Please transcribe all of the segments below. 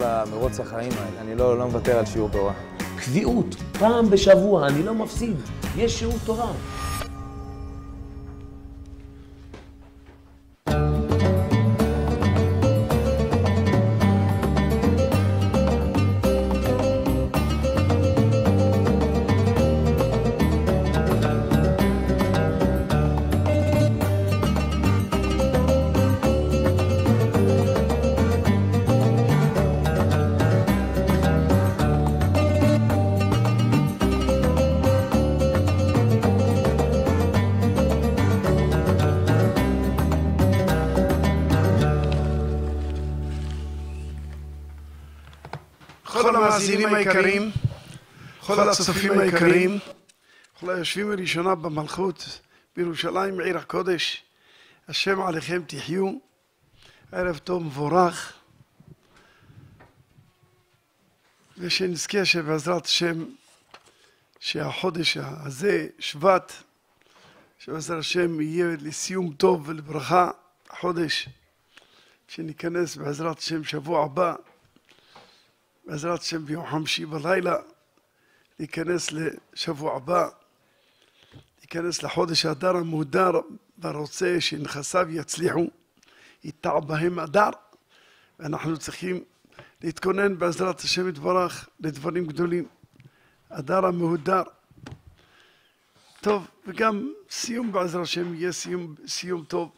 במרוץ החיים האלה, אני לא, לא מוותר על שיעור תורה. קביעות, פעם בשבוע, אני לא מפסיד. יש שיעור תורה. המאזינים היקרים, כל הצופים היקרים, כל היושבים לראשונה במלכות בירושלים עיר הקודש, השם עליכם תחיו, ערב טוב מבורך, ושנזכה שבעזרת השם שהחודש הזה, שבט, שבעזרת השם יהיה לסיום טוב ולברכה החודש, שניכנס בעזרת השם שבוע הבא בעזרת השם ביום חמישי בלילה להיכנס לשבוע הבא, להיכנס לחודש אדר המהודר והרוצה שנכסיו יצליחו, יטע בהם אדר ואנחנו צריכים להתכונן בעזרת השם יתברך לדברים גדולים. אדר המהודר. טוב, וגם סיום בעזרת השם יהיה סיום, סיום טוב.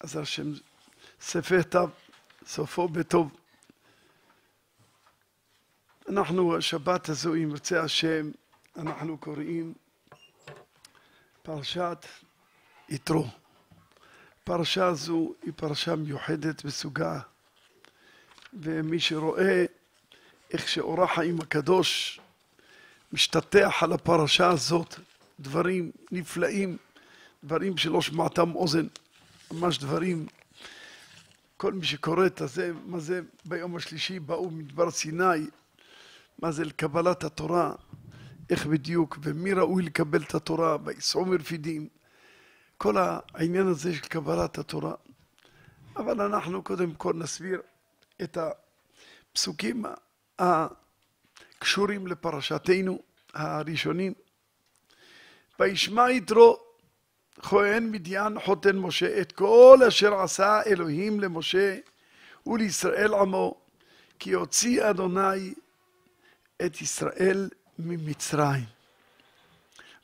בעזרת השם ספי תו, סופו בטוב. אנחנו, השבת הזו, אם ירצה השם, אנחנו קוראים פרשת יתרו. פרשה זו היא פרשה מיוחדת בסוגה, ומי שרואה איך שאור החיים הקדוש משתטח על הפרשה הזאת, דברים נפלאים, דברים שלא שמעתם אוזן, ממש דברים כל מי שקורא את הזה, מה זה ביום השלישי באו מדבר סיני מה זה לקבלת התורה, איך בדיוק, ומי ראוי לקבל את התורה, ויסעו מרפידים, כל העניין הזה של קבלת התורה. אבל אנחנו קודם כל נסביר את הפסוקים הקשורים לפרשתנו הראשונים. וישמע יתרו כהן מדיין חותן משה את כל אשר עשה אלוהים למשה ולישראל עמו כי הוציא אדוני את ישראל ממצרים.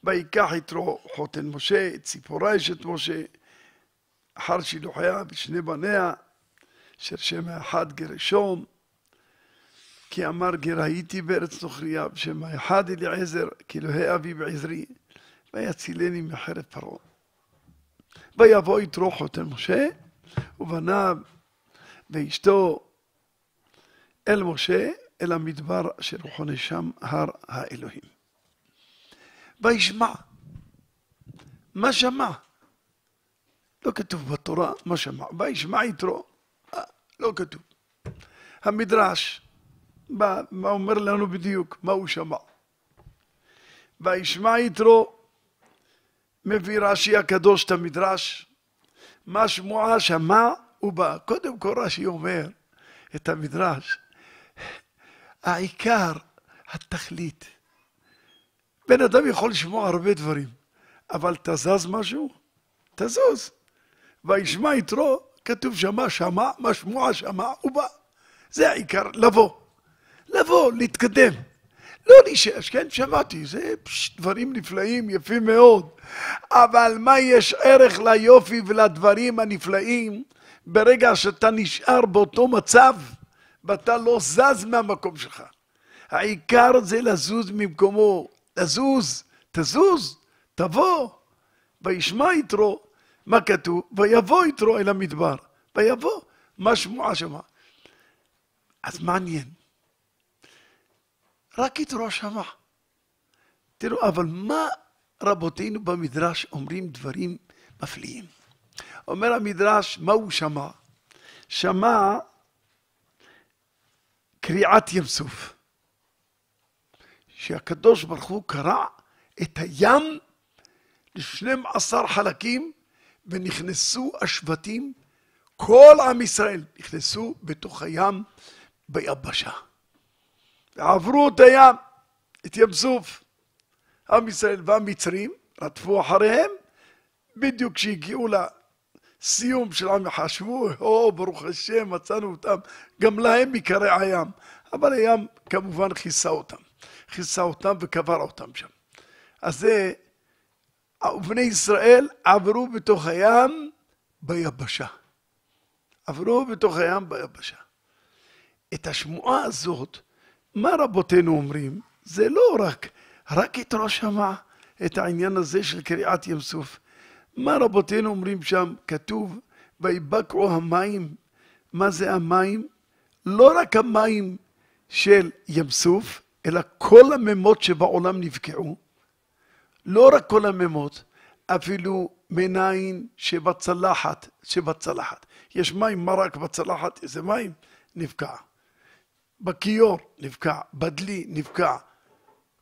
ויקח יתרו חותן משה, את ציפורה אשת משה, אחר שילוחיה ושני בניה, אשר שם האחד גרשום, כי אמר גר הייתי בארץ נוכריה, ושם האחד אליעזר, כי אלוהי אבי בעזרי, ויצילני מחרב פרעה. ויבוא יתרו חותן משה, ובניו ואשתו אל משה, אל המדבר אשר חונה שם הר האלוהים. וישמע. מה שמע? לא כתוב בתורה מה שמע. וישמע יתרו. לא כתוב. המדרש, מה, מה אומר לנו בדיוק? מה הוא שמע? וישמע יתרו, מביא רש"י הקדוש את המדרש, מה שמועה שמע ובא. קודם כל רש"י אומר את המדרש, העיקר, התכלית. בן אדם יכול לשמוע הרבה דברים, אבל תזז משהו? תזוז. וישמע יתרו, כתוב שמה, שמע, משמוע שמע, הוא בא. זה העיקר, לבוא. לבוא, להתקדם. לא להישאר, כן, שמעתי, זה פש, דברים נפלאים, יפים מאוד. אבל מה יש ערך ליופי ולדברים הנפלאים ברגע שאתה נשאר באותו מצב? ואתה לא זז מהמקום שלך. העיקר זה לזוז ממקומו, לזוז, תזוז, תבוא. וישמע יתרו, מה כתוב? ויבוא יתרו אל המדבר. ויבוא, מה שמועה שמה. אז מעניין. רק יתרו שמע. תראו, אבל מה רבותינו במדרש אומרים דברים מפליאים? אומר המדרש, מה הוא שמע? שמע קריעת ים סוף. שהקדוש ברוך הוא קרע את הים לשנים עשר חלקים ונכנסו השבטים, כל עם ישראל נכנסו בתוך הים ביבשה. ועברו את הים, את ים סוף. עם ישראל והמצרים רדפו אחריהם, בדיוק כשהגיעו לסיום של עם חשבו, או ברוך השם מצאנו אותם, גם להם יקרע הים. אבל הים כמובן כיסה אותם, כיסה אותם וקבר אותם שם. אז זה, בני ישראל עברו בתוך הים ביבשה. עברו בתוך הים ביבשה. את השמועה הזאת, מה רבותינו אומרים? זה לא רק, רק יתרו שמע את העניין הזה של קריעת ים סוף. מה רבותינו אומרים שם? כתוב, ויבקעו המים. מה זה המים? לא רק המים של ים סוף, אלא כל הממות שבעולם נבקעו. לא רק כל הממות, אפילו מנין שבצלחת, שבצלחת. יש מים מרק בצלחת, איזה מים? נבקע. בכיור נבקע, בדלי נבקע.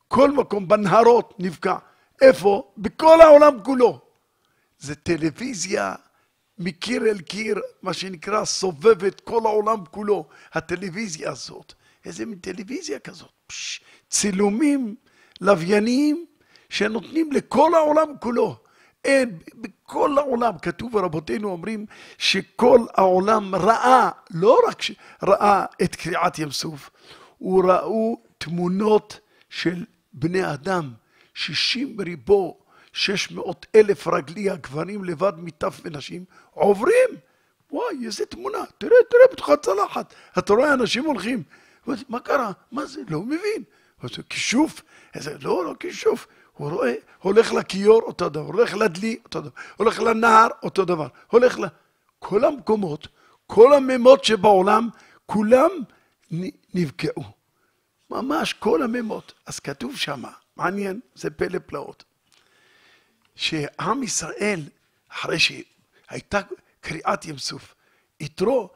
כל מקום, בנהרות נבקע. איפה? בכל העולם כולו. זה טלוויזיה מקיר אל קיר, מה שנקרא סובבת כל העולם כולו, הטלוויזיה הזאת. איזה מין טלוויזיה כזאת. פש, צילומים לווייניים שנותנים לכל העולם כולו. אין, בכל העולם, כתוב רבותינו אומרים שכל העולם ראה, לא רק ראה את קריעת ים סוף, הוא ראו תמונות של בני אדם, שישים ריבו, שש מאות אלף רגלי הגברים לבד מטף ונשים, עוברים. וואי, איזה תמונה, תראה, תראה בתוך הצלחת. אתה רואה אנשים הולכים. מה קרה? מה זה? לא מבין. זה כישוף? איזה, לא, לא כישוף. הוא רואה, הולך לכיור, אותו דבר, הולך לדלי, אותו דבר, הולך לנהר, אותו דבר, הולך ל... כל המקומות, כל הממות שבעולם, כולם נבקעו. ממש כל הממות. אז כתוב שמה, מעניין, זה פלא פלאות, שעם ישראל, אחרי שהייתה קריעת ים סוף, יתרו,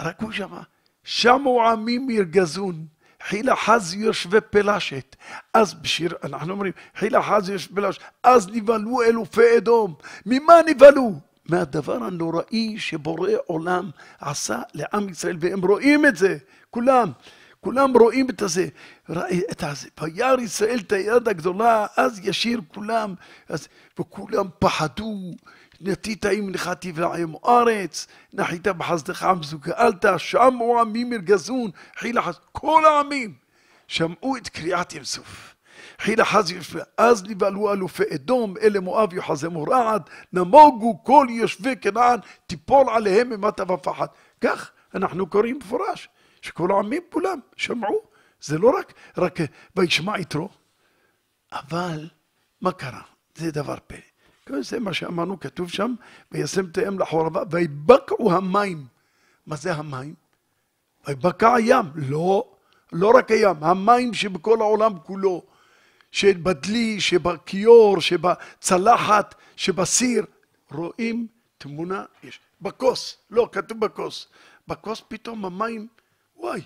רק הוא שמע, שמו עמים ירגזון, חילה חז יושבי פלשת. אז בשיר, אנחנו אומרים, חילה חז יושבי פלשת. אז נבהלו אלופי אדום. ממה נבהלו? מהדבר הנוראי שבורא עולם עשה לעם ישראל, והם רואים את זה, כולם. כולם רואים את הזה, את הזה. וירא ישראל את היד הגדולה, אז ישיר כולם, אז, וכולם פחדו, נטית עם לך תבלעם ארץ, נחית בחסדך עמזו גאלת, שמעו עמים ירגזון, חילה חז... כל העמים שמעו את קריעת ים סוף. חילה חז יושבי, אז נבהלו אלופי אדום, אלה מואב יחזמו רעד, נמוגו כל יושבי כנען, תיפול עליהם ממטה ופחד. כך אנחנו קוראים מפורש, שכל העמים כולם שמעו. זה לא רק, רק וישמע יתרו, אבל מה קרה? זה דבר פלא. זה מה שאמרנו, כתוב שם, וישם את הים לחורבה, ויבקעו המים. מה זה המים? ויבקע הים. לא, לא רק הים, המים שבכל העולם כולו. שבדלי, שבכיור, שבצלחת, שבסיר. רואים תמונה, יש. בכוס, לא, כתוב בכוס. בכוס פתאום המים, וואי,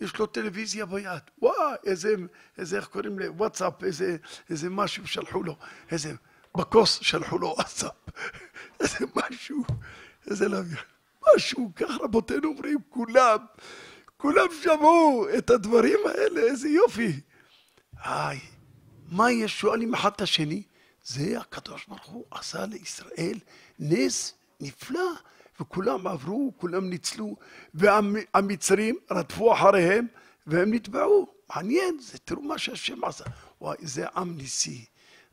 יש לו טלוויזיה ביד. וואי, איזה, איזה, איך קוראים לזה? וואטסאפ, איזה, איזה משהו שלחו לו. איזה... בכוס שלחו לו וואטסאפ, איזה משהו, איזה לוויין, משהו, כך רבותינו אומרים, כולם, כולם שמעו את הדברים האלה, איזה יופי. היי, מה יש שואלים אחד את השני? זה הקדוש ברוך הוא עשה לישראל נס נפלא, וכולם עברו, כולם ניצלו, והמצרים רדפו אחריהם, והם נתבעו. מעניין, זה תראו מה שהשם עשה. וואי, זה עם ניסי.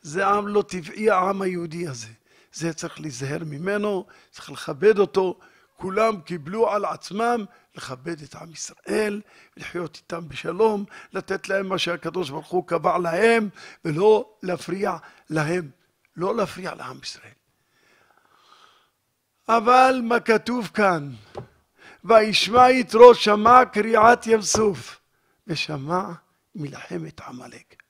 זה עם לא טבעי, העם היהודי הזה. זה צריך להיזהר ממנו, צריך לכבד אותו. כולם קיבלו על עצמם לכבד את עם ישראל, לחיות איתם בשלום, לתת להם מה שהקדוש ברוך הוא קבע להם, ולא להפריע להם, לא להפריע לעם ישראל. אבל מה כתוב כאן? וישמע יתרו שמע קריעת ים סוף, ושמע מלחמת עמלק.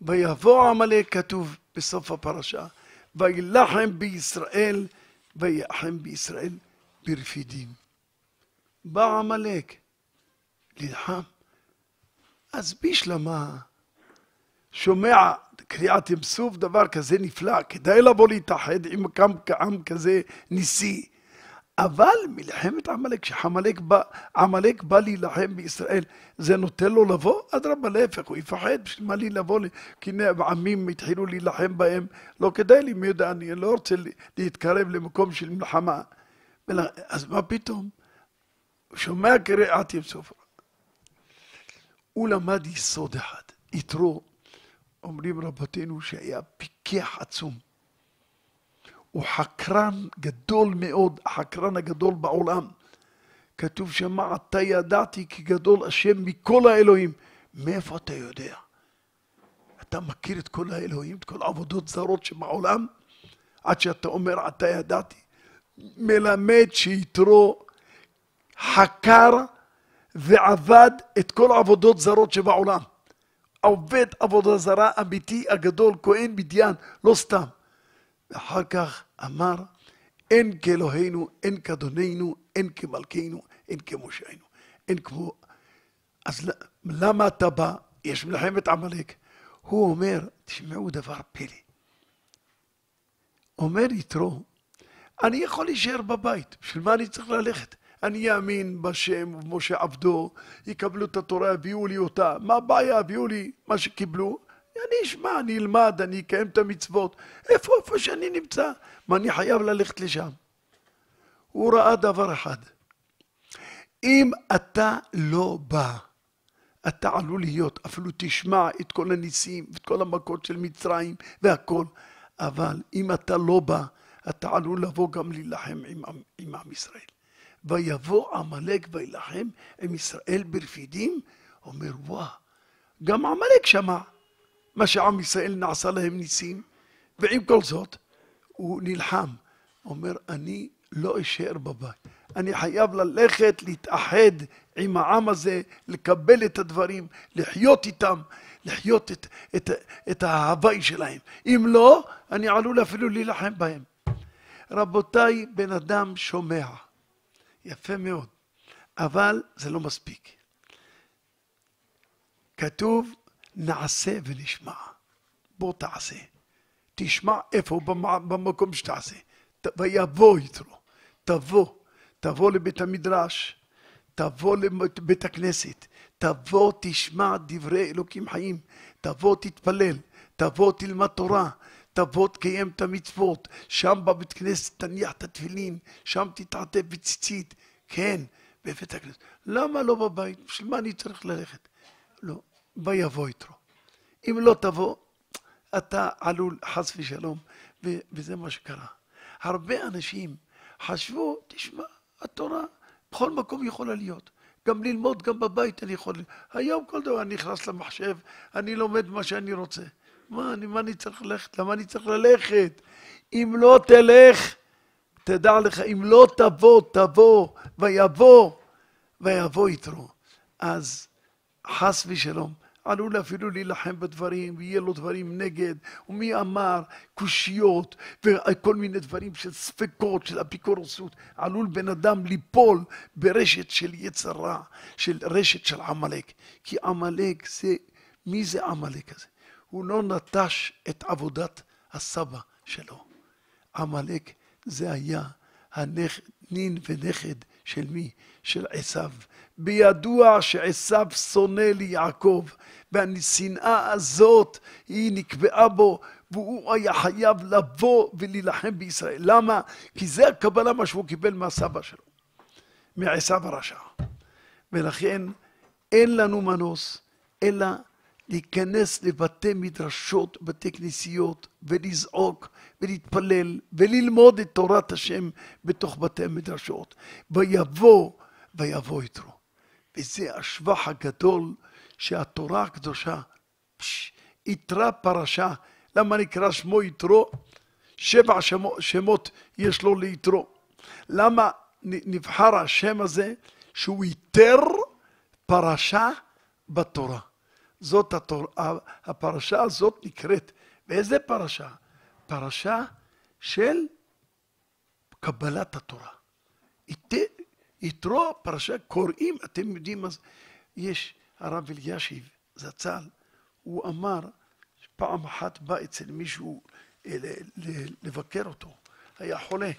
ויבוא עמלק, כתוב בסוף הפרשה, וילחם בישראל, ויחם בישראל ברפידים. בא עמלק, נלחם. אז בשלמה שומע קריאת ים סוף, דבר כזה נפלא, כדאי לבוא להתאחד עם עם כזה ניסי. אבל מלחמת עמלק, כשעמלק בא, בא להילחם בישראל, זה נותן לו לבוא? אדרבה, להפך, הוא יפחד, בשביל מה לי לבוא? כי עמים התחילו להילחם בהם, לא כדאי לי, מי יודע, אני לא רוצה להתקרב למקום של מלחמה. אז מה פתאום? הוא שומע קריאת ים סופר. הוא למד יסוד אחד, יתרו, אומרים רבותינו שהיה פיקח עצום. הוא חקרן גדול מאוד, החקרן הגדול בעולם. כתוב שמה אתה ידעתי כי גדול השם מכל האלוהים. מאיפה אתה יודע? אתה מכיר את כל האלוהים, את כל העבודות זרות שבעולם? עד שאתה אומר אתה ידעתי. מלמד שיתרו חקר ועבד את כל העבודות זרות שבעולם. עובד עבודה זרה אמיתי הגדול, כהן מדיין, לא סתם. ואחר כך אמר, אין כאלוהינו, אין כאדוננו, אין כמלכנו, אין כמושענו. אין כמו... אז למה אתה בא? יש מלחמת עמלק. הוא אומר, תשמעו דבר פלא. אומר יתרו, אני יכול להישאר בבית, בשביל מה אני צריך ללכת? אני אאמין בשם ובמשה עבדו, יקבלו את התורה, יביאו לי אותה. מה הבעיה? הביאו לי מה שקיבלו, אני אשמע, אני אלמד, אני אקיים את המצוות. איפה, איפה שאני נמצא? מה, אני חייב ללכת לשם? הוא ראה דבר אחד. אם אתה לא בא, אתה עלול להיות, אפילו תשמע את כל הניסים ואת כל המכות של מצרים והכל, אבל אם אתה לא בא, אתה עלול לבוא גם להילחם עם, עם עם ישראל. ויבוא עמלק וילחם עם ישראל ברפידים, אומר וואה, גם עמלק שמע. מה שעם ישראל נעשה להם ניסים, ועם כל זאת, הוא נלחם. אומר, אני לא אשאר בבית. אני חייב ללכת, להתאחד עם העם הזה, לקבל את הדברים, לחיות איתם, לחיות את, את, את ההוואי שלהם. אם לא, אני עלול אפילו להילחם בהם. רבותיי, בן אדם שומע. יפה מאוד. אבל זה לא מספיק. כתוב נעשה ונשמע. בוא תעשה. תשמע איפה במקום שתעשה. ויבוא יתרו. תבוא. תבוא לבית המדרש. תבוא לבית הכנסת. תבוא תשמע דברי אלוקים חיים. תבוא תתפלל. תבוא תלמד תורה. תבוא תקיים את המצוות. שם בבית כנסת תניח את התפילין. שם תתעטף בציצית. כן, בבית הכנסת. למה לא בבית? בשביל מה אני צריך ללכת? לא. ויבוא יתרו. אם לא תבוא, אתה עלול חס ושלום, וזה מה שקרה. הרבה אנשים חשבו, תשמע, התורה בכל מקום יכולה להיות. גם ללמוד, גם בבית אני יכול... היום כל דבר אני נכנס למחשב, אני לומד מה שאני רוצה. מה אני, מה אני צריך ללכת? למה אני צריך ללכת? אם לא תלך, תדע לך, אם לא תבוא, תבוא, ויבוא, ויבוא יתרו. אז חס ושלום, עלול אפילו להילחם בדברים, ויהיה לו דברים נגד, ומי אמר קושיות, וכל מיני דברים של ספקות, של אפיקורסות, עלול בן אדם ליפול ברשת של יצר רע, של רשת של עמלק. כי עמלק זה, מי זה עמלק הזה? הוא לא נטש את עבודת הסבא שלו. עמלק זה היה הנכ... נין ונכד של מי? של עשיו. בידוע שעשיו שונא ליעקב, והשנאה הזאת היא נקבעה בו, והוא היה חייב לבוא ולהילחם בישראל. למה? כי זה הקבלה מה שהוא קיבל מהסבא שלו, מעשיו הרשע. ולכן אין לנו מנוס אלא להיכנס לבתי מדרשות, בתי כנסיות, ולזעוק, ולהתפלל, וללמוד את תורת השם בתוך בתי המדרשות. ויבוא, ויבוא יתרו. וזה השבח הגדול שהתורה הקדושה, יתרה פרשה, למה נקרא שמו יתרו? שבע שמות, שמות יש לו ליתרו. למה נבחר השם הזה שהוא ייתר פרשה בתורה? זאת התורה, הפרשה הזאת נקראת, ואיזה פרשה? פרשה של קבלת התורה. יתרו פרשה קוראים, אתם יודעים מה זה, יש הרב אלישיב זצ"ל, הוא אמר, פעם אחת בא אצל מישהו לבקר אותו, היה חולה,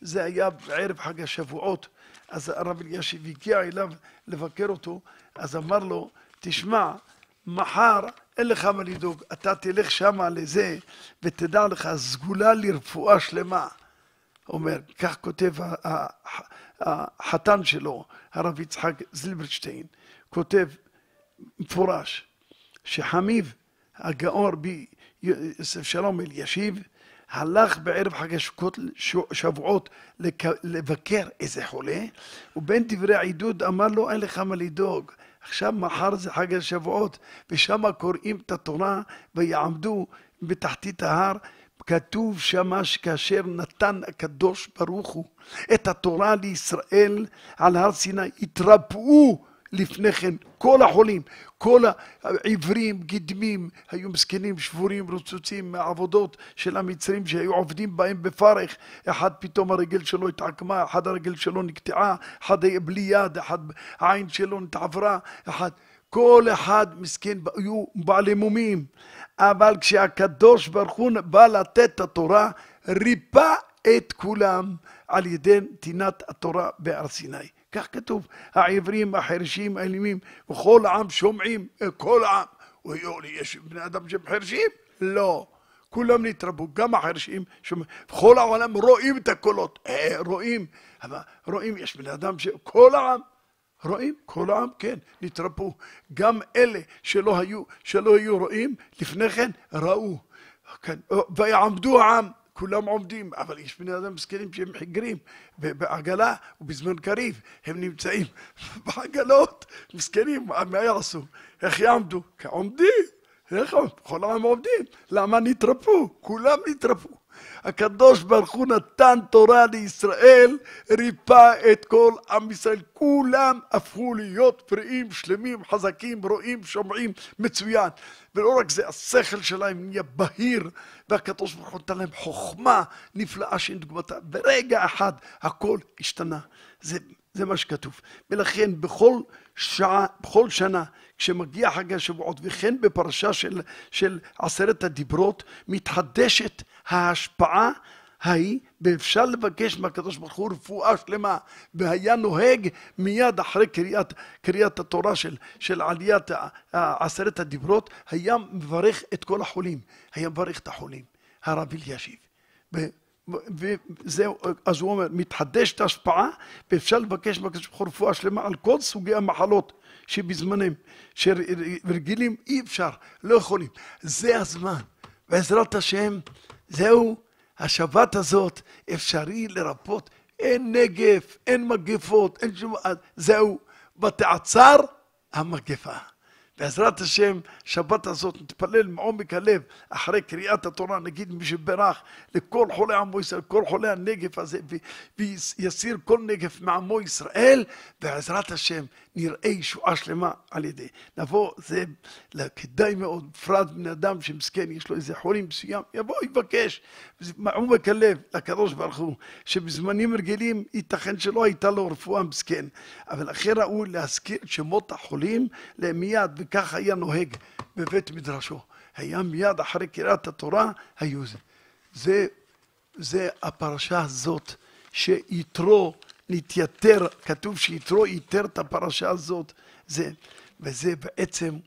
זה היה בערב חג השבועות, אז הרב אלישיב הגיע אליו לבקר אותו, אז אמר לו, תשמע, מחר אין לך מה לדאוג, אתה תלך שמה לזה, ותדע לך, סגולה לרפואה שלמה. אומר, כך כותב החתן שלו, הרב יצחק זילברשטיין, כותב מפורש, שחמיב הגאור בי יוסף שלום אלישיב, הלך בערב חג השבועות לבקר איזה חולה, ובין דברי העידוד אמר לו, אין לך מה לדאוג. עכשיו מחר זה חג השבועות, ושם קוראים את התורה ויעמדו בתחתית ההר. כתוב שמה שכאשר נתן הקדוש ברוך הוא את התורה לישראל על הר סיני, התרפאו לפני כן כל החולים, כל העיוורים, גדמים, היו מסכנים, שבורים, רוצוצים מהעבודות של המצרים שהיו עובדים בהם בפרך. אחד פתאום הרגל שלו התעקמה, אחד הרגל שלו נקטעה, אחד בלי יד, אחד העין שלו נתעברה, אחד... כל אחד מסכן, היו בעלי מומים. אבל כשהקדוש ברוך הוא בא לתת את התורה, ריפא את כולם על ידי נתינת התורה בהר סיני. כך כתוב, העברים, החרשים, האלימים, וכל העם שומעים, כל העם. יש בני אדם שהם חרשים? לא. כולם נתרבו, גם החרשים, וכל העולם רואים את הקולות, אה, רואים, אבל רואים, יש בני אדם שכל העם, רואים, כל העם, כן, נתרפו. גם אלה שלא היו, שלא היו רואים, לפני כן ראו. כן, ויעמדו העם כולם עומדים, אבל יש בני אדם מסכנים שהם חיגרים בעגלה ובזמן קריב, הם נמצאים בעגלות, מסכנים, מה יעשו? איך יעמדו? עומדים, איך עומדים? כל העם עומדים, למה נתרפו? כולם נתרפו. הקדוש ברוך הוא נתן תורה לישראל, ריפא את כל עם ישראל, כולם הפכו להיות בריאים, שלמים, חזקים, רואים, שומעים, מצוין. ולא רק זה, השכל שלהם נהיה בהיר, והקדוש ברוך הוא נתן להם חוכמה נפלאה שאין דוגמתה. ברגע אחד הכל השתנה. זה, זה מה שכתוב. ולכן בכל שעה, בכל שנה, כשמגיע חג השבועות, וכן בפרשה של, של עשרת הדיברות, מתחדשת ההשפעה ההיא, ואפשר לבקש מהקדוש ברוך הוא רפואה שלמה, והיה נוהג מיד אחרי קריאת, קריאת התורה של, של עליית עשרת הדיברות, היה מברך את כל החולים, היה מברך את החולים, הרב אלישיב. וזהו, אז הוא אומר, מתחדשת ההשפעה, ואפשר לבקש מהקדוש ברוך הוא רפואה שלמה על כל סוגי המחלות שבזמנם, שרגילים אי אפשר, לא יכולים. זה הזמן, בעזרת השם, זהו השבת הזאת אפשרי לרפות, אין נגף, אין מגפות, אין שום... זהו, ותעצר המגפה. בעזרת השם, שבת הזאת נתפלל מעומק הלב אחרי קריאת התורה, נגיד מי שברך לכל חולי עמו ישראל, כל חולי הנגף הזה, ויסיר כל נגף מעמו ישראל, בעזרת השם נראה ישועה שלמה על ידי. נבוא, זה כדאי מאוד, בפרט בן אדם שמסכן, יש לו איזה חורים מסוים, יבוא, יבקש, מעומק הלב לקדוש ברוך הוא, שבזמנים רגילים ייתכן שלא הייתה לו רפואה מסכן, אבל הכי ראוי להזכיר שמות החולים מיד, וכך היה נוהג בבית מדרשו. היה מיד אחרי קריאת התורה, היו זה. זה, זה הפרשה הזאת, שיתרו נתייתר, כתוב שיתרו ייתר את הפרשה הזאת, זה, וזה בעצם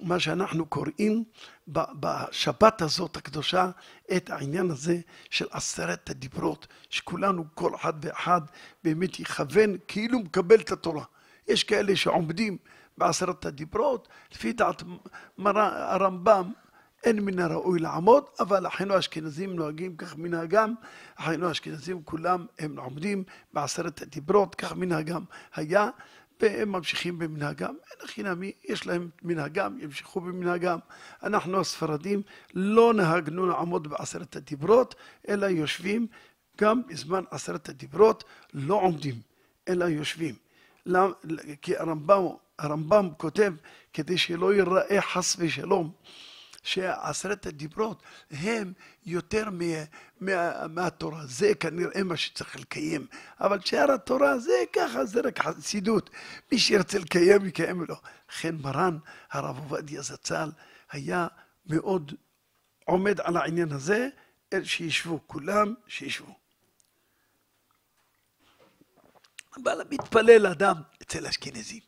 מה שאנחנו קוראים בשבת הזאת הקדושה, את העניין הזה של עשרת הדיברות, שכולנו, כל אחד ואחד, באמת יכוון כאילו מקבל את התורה. יש כאלה שעומדים בעשרת הדיברות, לפי דעת הרמב"ם, אין מן הראוי לעמוד, אבל אחינו האשכנזים נוהגים כך מנהגם, אחינו האשכנזים כולם הם עומדים בעשרת הדיברות, כך מנהגם היה, והם ממשיכים במנהגם. אין הכי נמי, יש להם מנהגם, ימשיכו במנהגם. אנחנו הספרדים לא נהגנו לעמוד בעשרת הדיברות, אלא יושבים גם בזמן עשרת הדיברות, לא עומדים, אלא יושבים. כי הרמב"ם, הרמב"ם כותב, כדי שלא ייראה חס ושלום, שעשרת הדיברות הם יותר מה, מה, מהתורה. זה כנראה מה שצריך לקיים. אבל שאר התורה זה ככה, זה רק חסידות. מי שירצה לקיים, יקיים לו. לכן מרן, הרב עובדיה זצ"ל, היה מאוד עומד על העניין הזה, שישבו, כולם שישבו. אבל מתפלל אדם אצל האשכנזים.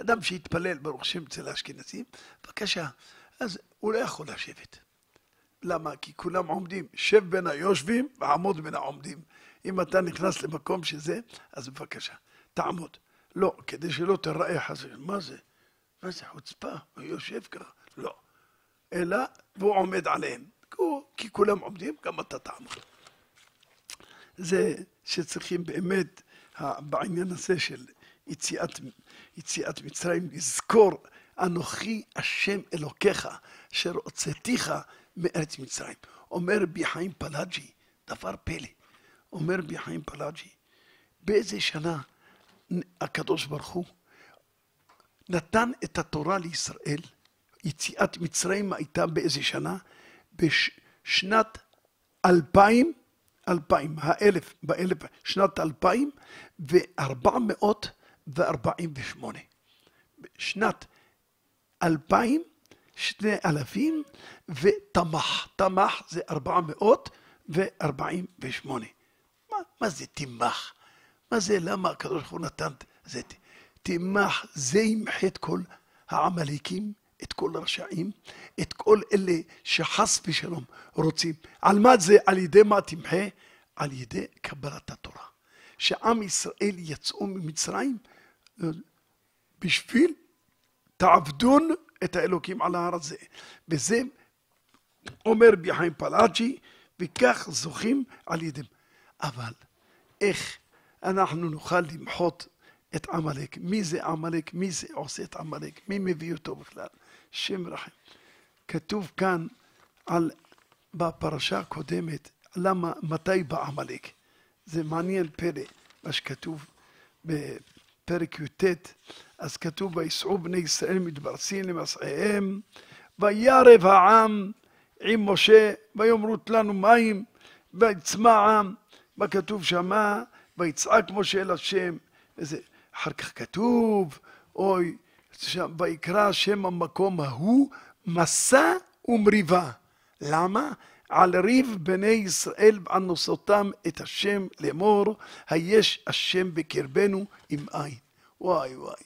אדם שהתפלל ברוך השם אצל האשכנזים, בבקשה, אז הוא לא יכול לשבת. למה? כי כולם עומדים. שב בין היושבים ועמוד בין העומדים. אם אתה נכנס למקום שזה, אז בבקשה, תעמוד. לא, כדי שלא תראה חס. מה זה? מה זה חוצפה? הוא יושב ככה? לא. אלא, והוא עומד עליהם. כי כולם עומדים, גם אתה תעמוד. זה שצריכים באמת, בעניין הזה של יציאת, יציאת מצרים, לזכור, אנוכי השם אלוקיך, אשר הוצאתיך מארץ מצרים. אומר בי חיים פלאג'י, דבר פלא, אומר בי חיים פלאג'י, באיזה שנה הקדוש ברוך הוא נתן את התורה לישראל, יציאת מצרים הייתה באיזה שנה? בשנת אלפיים, אלפיים, האלף, באלף, שנת אלפיים וארבע מאות וארבעים ושמונה. שנת אלפיים, שני אלפים ותמח. תמח זה ארבע מאות וארבעים ושמונה. מה, מה זה תמח? מה זה, למה הקדוש ברוך הוא נתן זה? תמח, זה ימחה את כל העמלקים, את כל הרשעים, את כל אלה שחס ושלום רוצים. על מה זה? על ידי מה תמחה? על ידי קבלת התורה. שעם ישראל יצאו ממצרים בשביל תעבדון את האלוקים על ההר הזה. וזה אומר בי חיים פלאג'י, וכך זוכים על ידם. אבל איך אנחנו נוכל למחות את עמלק? מי זה עמלק? מי זה עושה את עמלק? מי מביא אותו בכלל? שם רחם. כתוב כאן על, בפרשה הקודמת, למה, מתי בא עמלק? זה מעניין פלא, מה שכתוב בפרק י"ט, אז כתוב, ויסעו בני ישראל מתברסים למסעיהם, וירב העם עם משה, ויאמרו לנו מים, ויצמא העם, מה כתוב שמה? ויצעק משה אל השם, וזה, אחר כך כתוב, אוי, ויקרא שם המקום ההוא, מסע ומריבה. למה? על ריב בני ישראל על נוסותם את השם לאמור, היש השם בקרבנו עם עין. וואי וואי.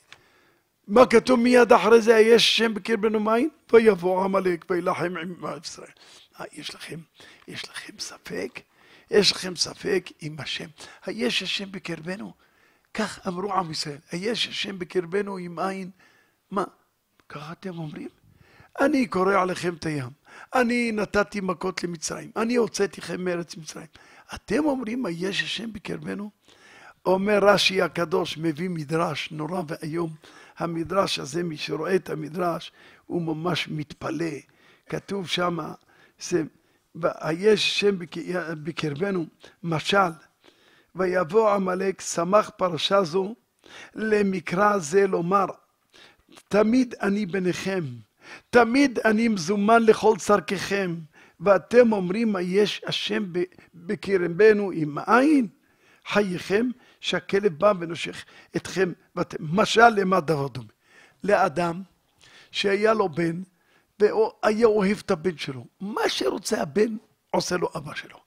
מה כתוב מיד אחרי זה, היש השם בקרבנו מעין? ויבוא עמלק וילחם עם ישראל. אה, יש לכם, יש לכם ספק? יש לכם ספק עם השם. היש השם בקרבנו? כך אמרו עם ישראל, היש השם בקרבנו עם עין? מה, ככה אתם אומרים? אני קורא עליכם את הים, אני נתתי מכות למצרים, אני הוצאתיכם מארץ מצרים. אתם אומרים, מה יש השם בקרבנו? אומר רש"י הקדוש, מביא מדרש נורא ואיום. המדרש הזה, מי שרואה את המדרש, הוא ממש מתפלא. כתוב שמה, יש שם בקרבנו, משל, ויבוא עמלק, שמח פרשה זו, למקרא זה לומר, תמיד אני ביניכם, תמיד אני מזומן לכל צרככם, ואתם אומרים מה יש השם בקרבנו עם עין? חייכם, שהכלב בא ונושך אתכם, ואתם, משל למה דבר דומה? לאדם שהיה לו בן, והיה אוהב את הבן שלו. מה שרוצה הבן, עושה לו אבא שלו.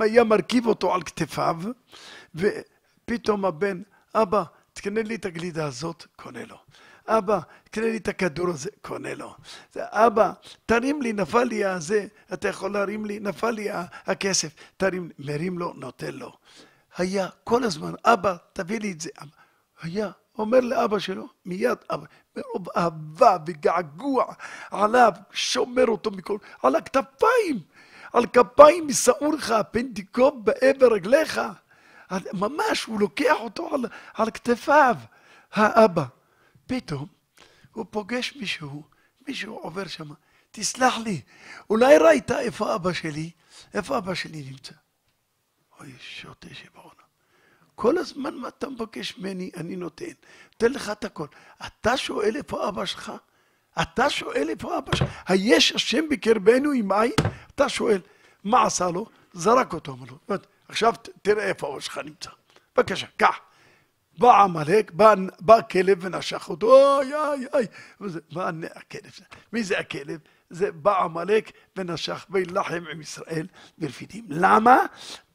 היה מרכיב אותו על כתפיו, ופתאום הבן, אבא, תקנה לי את הגלידה הזאת, קונה לו. אבא, קנה לי את הכדור הזה, קונה לו. אבא, תרים לי, נפל לי הזה, אתה יכול להרים לי, נפל לי הכסף, תרים, מרים לו, נותן לו. היה כל הזמן, אבא, תביא לי את זה. היה, אומר לאבא שלו, מיד אבא, מרוב אהבה וגעגוע עליו, שומר אותו מכל, על הכתפיים, על כפיים ישאו לך, פן תיקוב בעבר רגליך. ממש, הוא לוקח אותו על, על כתפיו, האבא. פתאום הוא פוגש מישהו, מישהו עובר שם, תסלח לי, אולי ראית איפה אבא שלי? איפה אבא שלי נמצא? אוי, שוטה שבעונה. כל הזמן מה אתה מבקש ממני, אני נותן. נותן לך את הכל. אתה שואל איפה אבא שלך? אתה שואל איפה אבא שלך? היש השם בקרבנו עם עין? אתה שואל, מה עשה לו? זרק אותו, אמר לו. עכשיו תראה איפה אבא שלך נמצא. בבקשה, קח. בא עמלק, בא, בא כלב ונשך אותו, אוי אוי אוי. בא הכלב, מי זה הכלב? זה בא עמלק ונשך וילחם עם ישראל ברפידים. למה?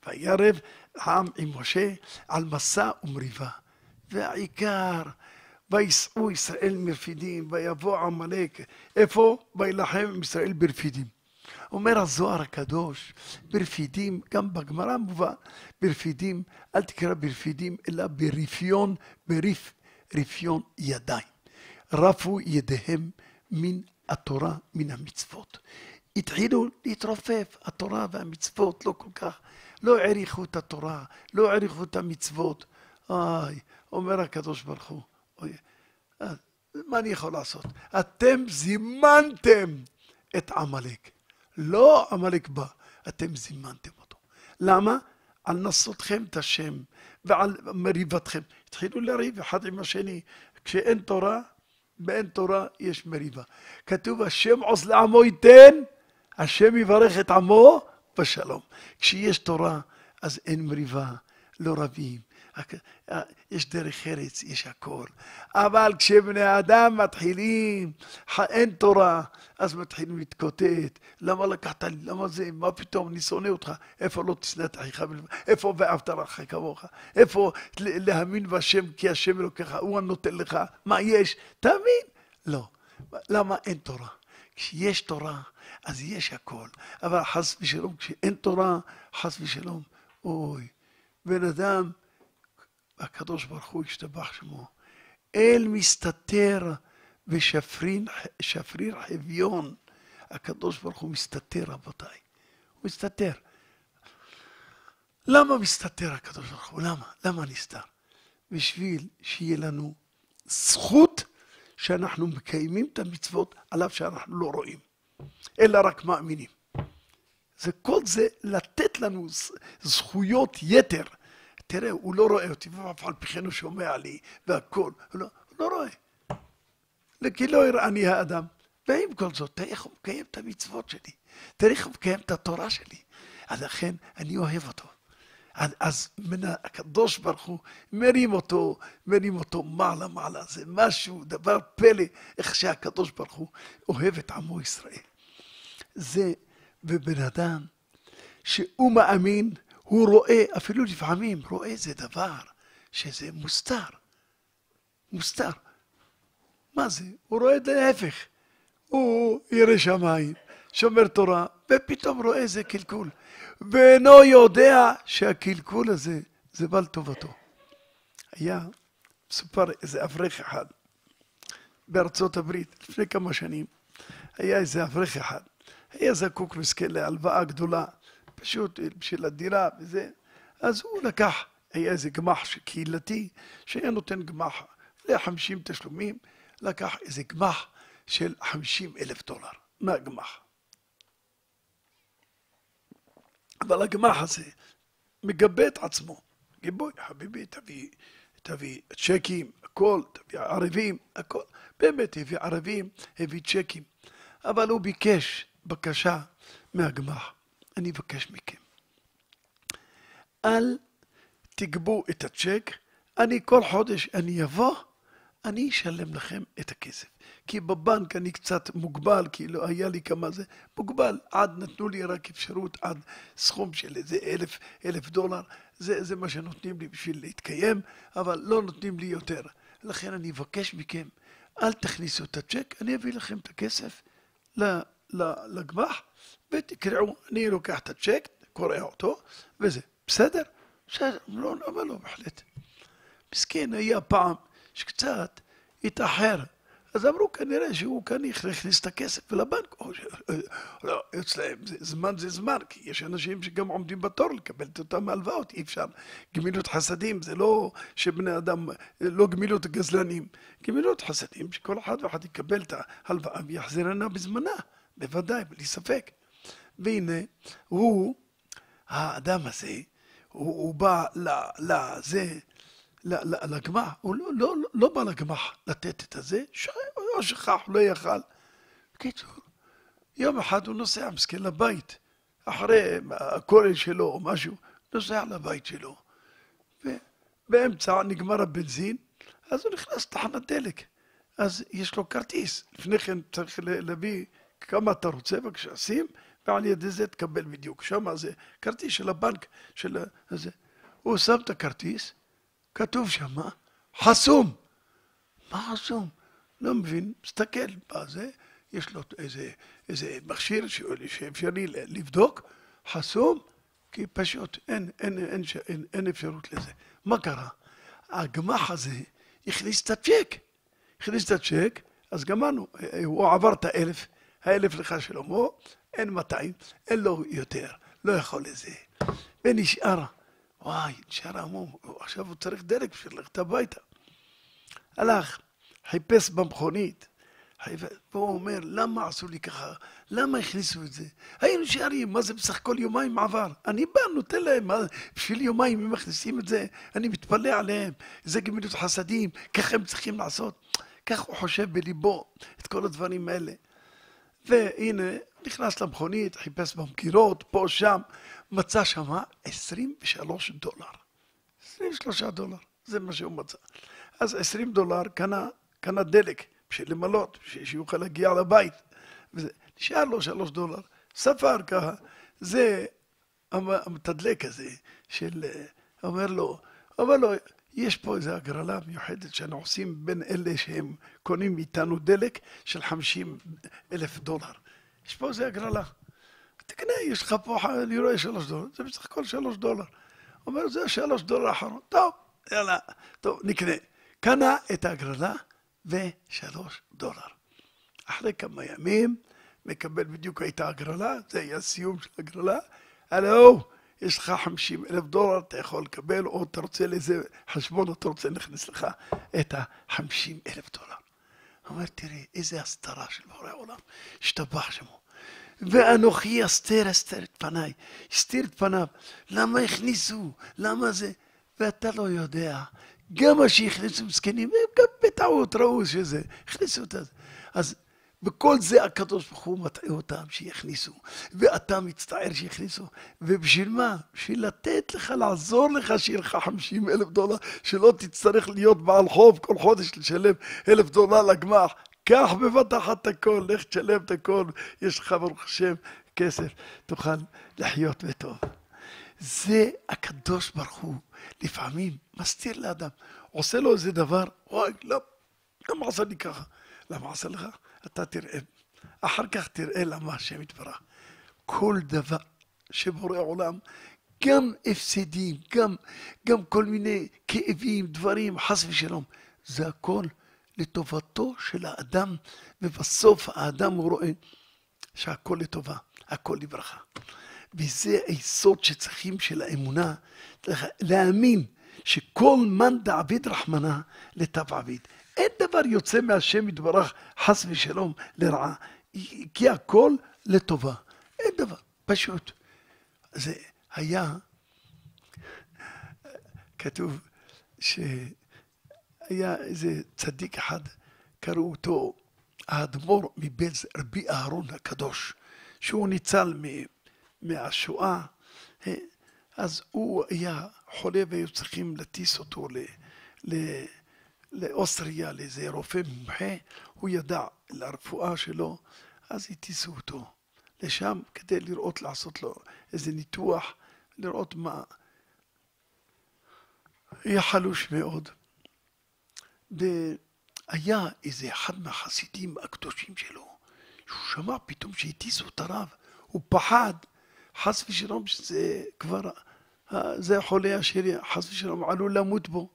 וירב העם עם משה על מסע ומריבה. והעיקר, ויסעו ישראל מרפידים, ויבוא עמלק. איפה? וילחם עם ישראל ברפידים. אומר הזוהר הקדוש, ברפידים, גם בגמרא מובא, ברפידים, אל תקרא ברפידים, אלא ברפיון, בריף, רפיון ידיים. רפו ידיהם מן התורה, מן המצוות. התחילו להתרופף, התורה והמצוות לא כל כך, לא העריכו את התורה, לא העריכו את המצוות. איי, אומר הקדוש ברוך הוא, אוי, אה, מה אני יכול לעשות? אתם זימנתם את עמלק. לא עמלק בא, אתם זימנתם אותו. למה? על נסותכם את השם ועל מריבתכם. התחילו לריב אחד עם השני. כשאין תורה, באין תורה יש מריבה. כתוב, השם עוז לעמו ייתן, השם יברך את עמו בשלום. כשיש תורה, אז אין מריבה, לא רבים. יש דרך ארץ, יש הכל. אבל כשבני אדם מתחילים, אין תורה, אז מתחילים להתקוטט. למה לקחת לי? למה זה? מה פתאום? אני שונא אותך. איפה לא תשנא את אחיך? איפה ואהבת לך כמוך? איפה להאמין בשם כי השם אלוקיך, הוא הנותן לך? מה יש? תאמין. לא. למה אין תורה? כשיש תורה, אז יש הכל. אבל חס ושלום, כשאין תורה, חס ושלום, אוי, בן אדם, הקדוש ברוך הוא השתבח שמו, אל מסתתר ושפריר חביון. הקדוש ברוך הוא מסתתר, רבותיי. הוא מסתתר. למה מסתתר הקדוש ברוך הוא? למה? למה נסתר? בשביל שיהיה לנו זכות שאנחנו מקיימים את המצוות על אף שאנחנו לא רואים, אלא רק מאמינים. זה כל זה לתת לנו זכויות יתר. תראה, הוא לא רואה אותי, ואף על פי כן הוא שומע לי, והכול. הוא לא, הוא לא רואה. כי לא יראני האדם. ועם כל זאת, תראה איך הוא מקיים את המצוות שלי. תראה איך הוא מקיים את התורה שלי. אז לכן, אני אוהב אותו. אז מן הקדוש ברוך הוא מרים אותו, מרים אותו מעלה מעלה. זה משהו, דבר פלא, איך שהקדוש ברוך הוא אוהב את עמו ישראל. זה, ובן אדם שהוא מאמין, הוא רואה, אפילו לפעמים רואה איזה דבר שזה מוסתר. מוסתר. מה זה? הוא רואה את ההפך. הוא ירא שמיים, שומר תורה, ופתאום רואה איזה קלקול. ואינו יודע שהקלקול הזה זה בא לטובתו. היה מסופר איזה אברך אחד בארצות הברית לפני כמה שנים, היה איזה אברך אחד, היה זקוק מסכן להלוואה גדולה, פשוט בשביל הדירה וזה, אז הוא לקח, היה איזה גמח קהילתי שהיה נותן גמח ל-50 תשלומים, לקח איזה גמח של 50 אלף דולר מהגמח. אבל הגמח הזה מגבה את עצמו. גיבוי, חביבי, תביא, תביא צ'קים, הכל, תביא ערבים, הכל. באמת הביא ערבים, הביא צ'קים. אבל הוא ביקש בקשה מהגמח. אני מבקש מכם. אל תגבו את הצ'ק, אני כל חודש אני אבוא, אני אשלם לכם את הכסף. כי בבנק אני קצת מוגבל, כי לא היה לי כמה זה, מוגבל, עד נתנו לי רק אפשרות עד סכום של איזה אלף, אלף דולר, זה, זה מה שנותנים לי בשביל להתקיים, אבל לא נותנים לי יותר. לכן אני אבקש מכם, אל תכניסו את הצ'ק, אני אביא לכם את הכסף לגמ"ח, ותקראו, אני לוקח את הצ'ק, קורא אותו, וזה. בסדר? בסדר, לא, אבל לא, בהחלט. מסכן, היה פעם שקצת התאחר. אז אמרו כנראה שהוא כאן הכניס את הכסף לבנק, או ש... לא, אצלם זה, זמן זה זמן, כי יש אנשים שגם עומדים בתור לקבל את אותם הלוואות, אי אפשר. גמילות חסדים זה לא שבני אדם, לא גמילות גזלנים, גמילות חסדים שכל אחד ואחד יקבל את ההלוואה ויחזירנה בזמנה, בוודאי, בלי ספק. והנה, הוא, האדם הזה, הוא, הוא בא לזה, לגמח, הוא לא, לא, לא בא לגמח לתת את הזה, לא שכח, לא יכל. בקיצור, יום אחד הוא נוסע מסכן לבית, אחרי הכולל שלו או משהו, נוסע לבית שלו. ובאמצע נגמר הבנזין, אז הוא נכנס לתחנת דלק. אז יש לו כרטיס. לפני כן צריך להביא כמה אתה רוצה, בבקשה, שים, ועל ידי זה תקבל בדיוק. שם זה כרטיס של הבנק, של הזה. הוא שם את הכרטיס, כתוב שמה חסום. מה חסום? לא מבין, מסתכל בזה, יש לו איזה, איזה מכשיר שאפשרי לבדוק, חסום, כי פשוט אין, אין, אין, אין, אין אפשרות לזה. מה קרה? הגמ"ח הזה הכניס את הצ'ק. הכניס את הצ'ק, אז גמרנו, הוא עבר את האלף, האלף לך שלמה, אין 200, אין לו יותר, לא יכול לזה. ונשאר, וואי, נשאר המום, עכשיו הוא צריך דלק בשביל ללכת הביתה. הלך, חיפש במכונית, והוא אומר, למה עשו לי ככה? למה הכניסו את זה? היינו נשארים, מה זה בסך הכל יומיים עבר? אני בא, נותן להם, מה, בשביל יומיים הם מכניסים את זה, אני מתפלא עליהם, זה גמילות חסדים, ככה הם צריכים לעשות. כך הוא חושב בליבו את כל הדברים האלה. והנה, נכנס למכונית, חיפש במגירות, פה, שם, מצא שמה 23 דולר. 23 דולר, זה מה שהוא מצא. אז 20 דולר קנה, קנה דלק בשביל למלות, בשביל שיוכל להגיע לבית. וזה, נשאר לו 3 דולר, ספר ככה, זה המ- המתדלק הזה של, אה, אומר לו, אומר לו, יש פה איזו הגרלה מיוחדת שאנחנו עושים בין אלה שהם קונים מאיתנו דלק של 50 אלף דולר. יש פה איזו הגרלה. תקנה, יש לך פה, אני רואה שלוש דולר, זה בסך הכל שלוש דולר. אומר, זה שלוש דולר האחרון. טוב, יאללה, טוב, נקנה. קנה את ההגרלה ושלוש דולר. אחרי כמה ימים, מקבל בדיוק הייתה הגרלה, זה היה סיום של הגרלה. הלו, יש לך 50 אלף דולר, אתה יכול לקבל, או אתה רוצה לאיזה חשבון, אתה רוצה להכניס לך את ה-50 אלף דולר. הוא אומר, תראי, איזה הסתרה של בורא עולם, השתבח שמו. ואנוכי אסתר אסתר את פניי, הסתיר את פניו. למה הכניסו? למה זה? ואתה לא יודע. גם מה שהכניסו מסכנים, הם גם בטעות ראו שזה, הכניסו את זה. אז בכל זה הקדוש ברוך הוא מטעה אותם שיכניסו, ואתה מצטער שיכניסו, ובשביל מה? בשביל לתת לך, לעזור לך שיהיה לך 50 אלף דולר, שלא תצטרך להיות בעל חוב כל חודש לשלם אלף דולר לגמ"ח. קח בבת אחת את הכל, לך תשלם את הכל, יש לך ברוך השם כסף, תוכל לחיות בטוב. זה הקדוש ברוך הוא, לפעמים מסתיר לאדם, עושה לו איזה דבר, אוי, לא, למה עשה לי ככה? למה עשה לך? אתה תראה, אחר כך תראה למה השם יתברך. כל דבר שבורא עולם, גם הפסדים, גם, גם כל מיני כאבים, דברים, חס ושלום, זה הכל לטובתו של האדם, ובסוף האדם הוא רואה שהכל לטובה, הכל לברכה. וזה היסוד שצריכים של האמונה, להאמין שכל מאן דעביד רחמנא לטב עביד. דבר יוצא מהשם יתברך חס ושלום לרעה, כי הכל לטובה. אין דבר, פשוט. זה היה, כתוב שהיה איזה צדיק אחד, קראו אותו האדמו"ר מבלז, רבי אהרון הקדוש, שהוא ניצל מהשואה, אה, אז הוא היה חולה והיו צריכים להטיס אותו ל... ל לאוסטריה, לאיזה רופא מומחה, הוא ידע לרפואה שלו, אז הטיסו אותו לשם כדי לראות, לעשות לו איזה ניתוח, לראות מה... היה חלוש מאוד. והיה איזה אחד מהחסידים הקדושים שלו, שהוא שמע פתאום שהטיסו את הרב, הוא פחד, חס ושלום שזה כבר, זה החולה אשר חס ושלום עלול למות בו.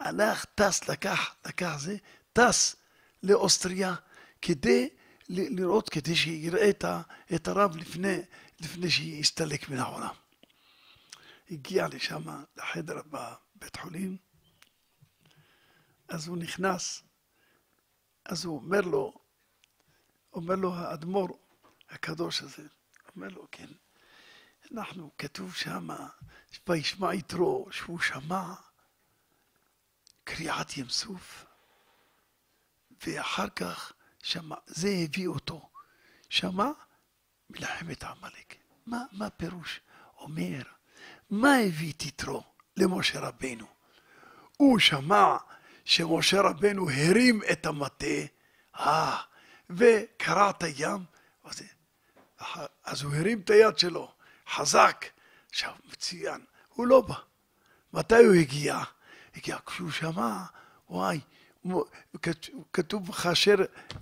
הלך, טס, לקח, לקח זה, טס לאוסטריה כדי לראות, כדי שיראה את הרב לפני, לפני שיסתלק מן העולם. הגיע לשם, לחדר בבית חולים, אז הוא נכנס, אז הוא אומר לו, אומר לו האדמו"ר הקדוש הזה, אומר לו, כן, אנחנו, כתוב שם, וישמע יתרו, שהוא שמע קריעת ים סוף, ואחר כך שמע, זה הביא אותו, שמע מלחמת עמלק. מה, מה הפירוש? אומר, מה הביא את יתרו למשה רבנו? הוא שמע שמשה רבנו הרים את המטה, אה, וקרע את הים, אז, אז הוא הרים את היד שלו, חזק. עכשיו, מצוין, הוא לא בא. מתי הוא הגיע? הגיע, כשהוא שמע, וואי, כתוב כאשר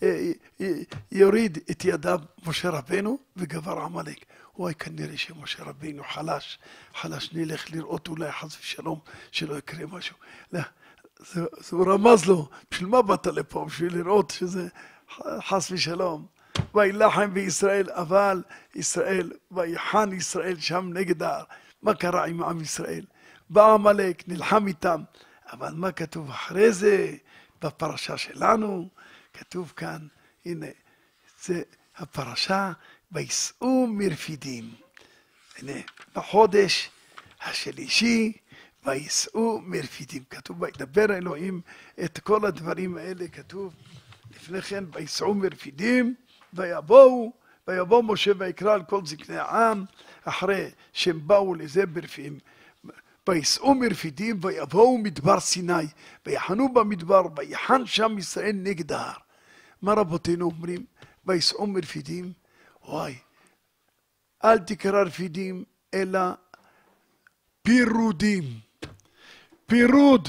אה, אה, יוריד את ידיו משה רבנו וגבר עמלק. וואי, כנראה שמשה רבנו חלש, חלש, נלך לראות אולי חס ושלום שלא יקרה משהו. לא, זה, זה הוא רמז לו, בשביל מה באת לפה? בשביל לראות שזה חס ושלום. וילחם בישראל, אבל ישראל, ויחן ישראל שם נגד ההר. מה קרה עם עם ישראל? בא עמלק, נלחם איתם, אבל מה כתוב אחרי זה בפרשה שלנו? כתוב כאן, הנה, זה הפרשה, וייסעו מרפידים. הנה, בחודש השלישי, וייסעו מרפידים. כתוב, וידבר אלוהים את כל הדברים האלה, כתוב לפני כן, וייסעו מרפידים, ויבואו, ויבוא משה ויקרא על כל זקני העם, אחרי שהם באו לזה ברפידים. וייסעו מרפידים ויבואו מדבר סיני, ויחנו במדבר, ויחן שם ישראל נגד ההר. מה רבותינו אומרים? וייסעו מרפידים? וואי, אל תקרא רפידים, אלא פירודים. פירוד.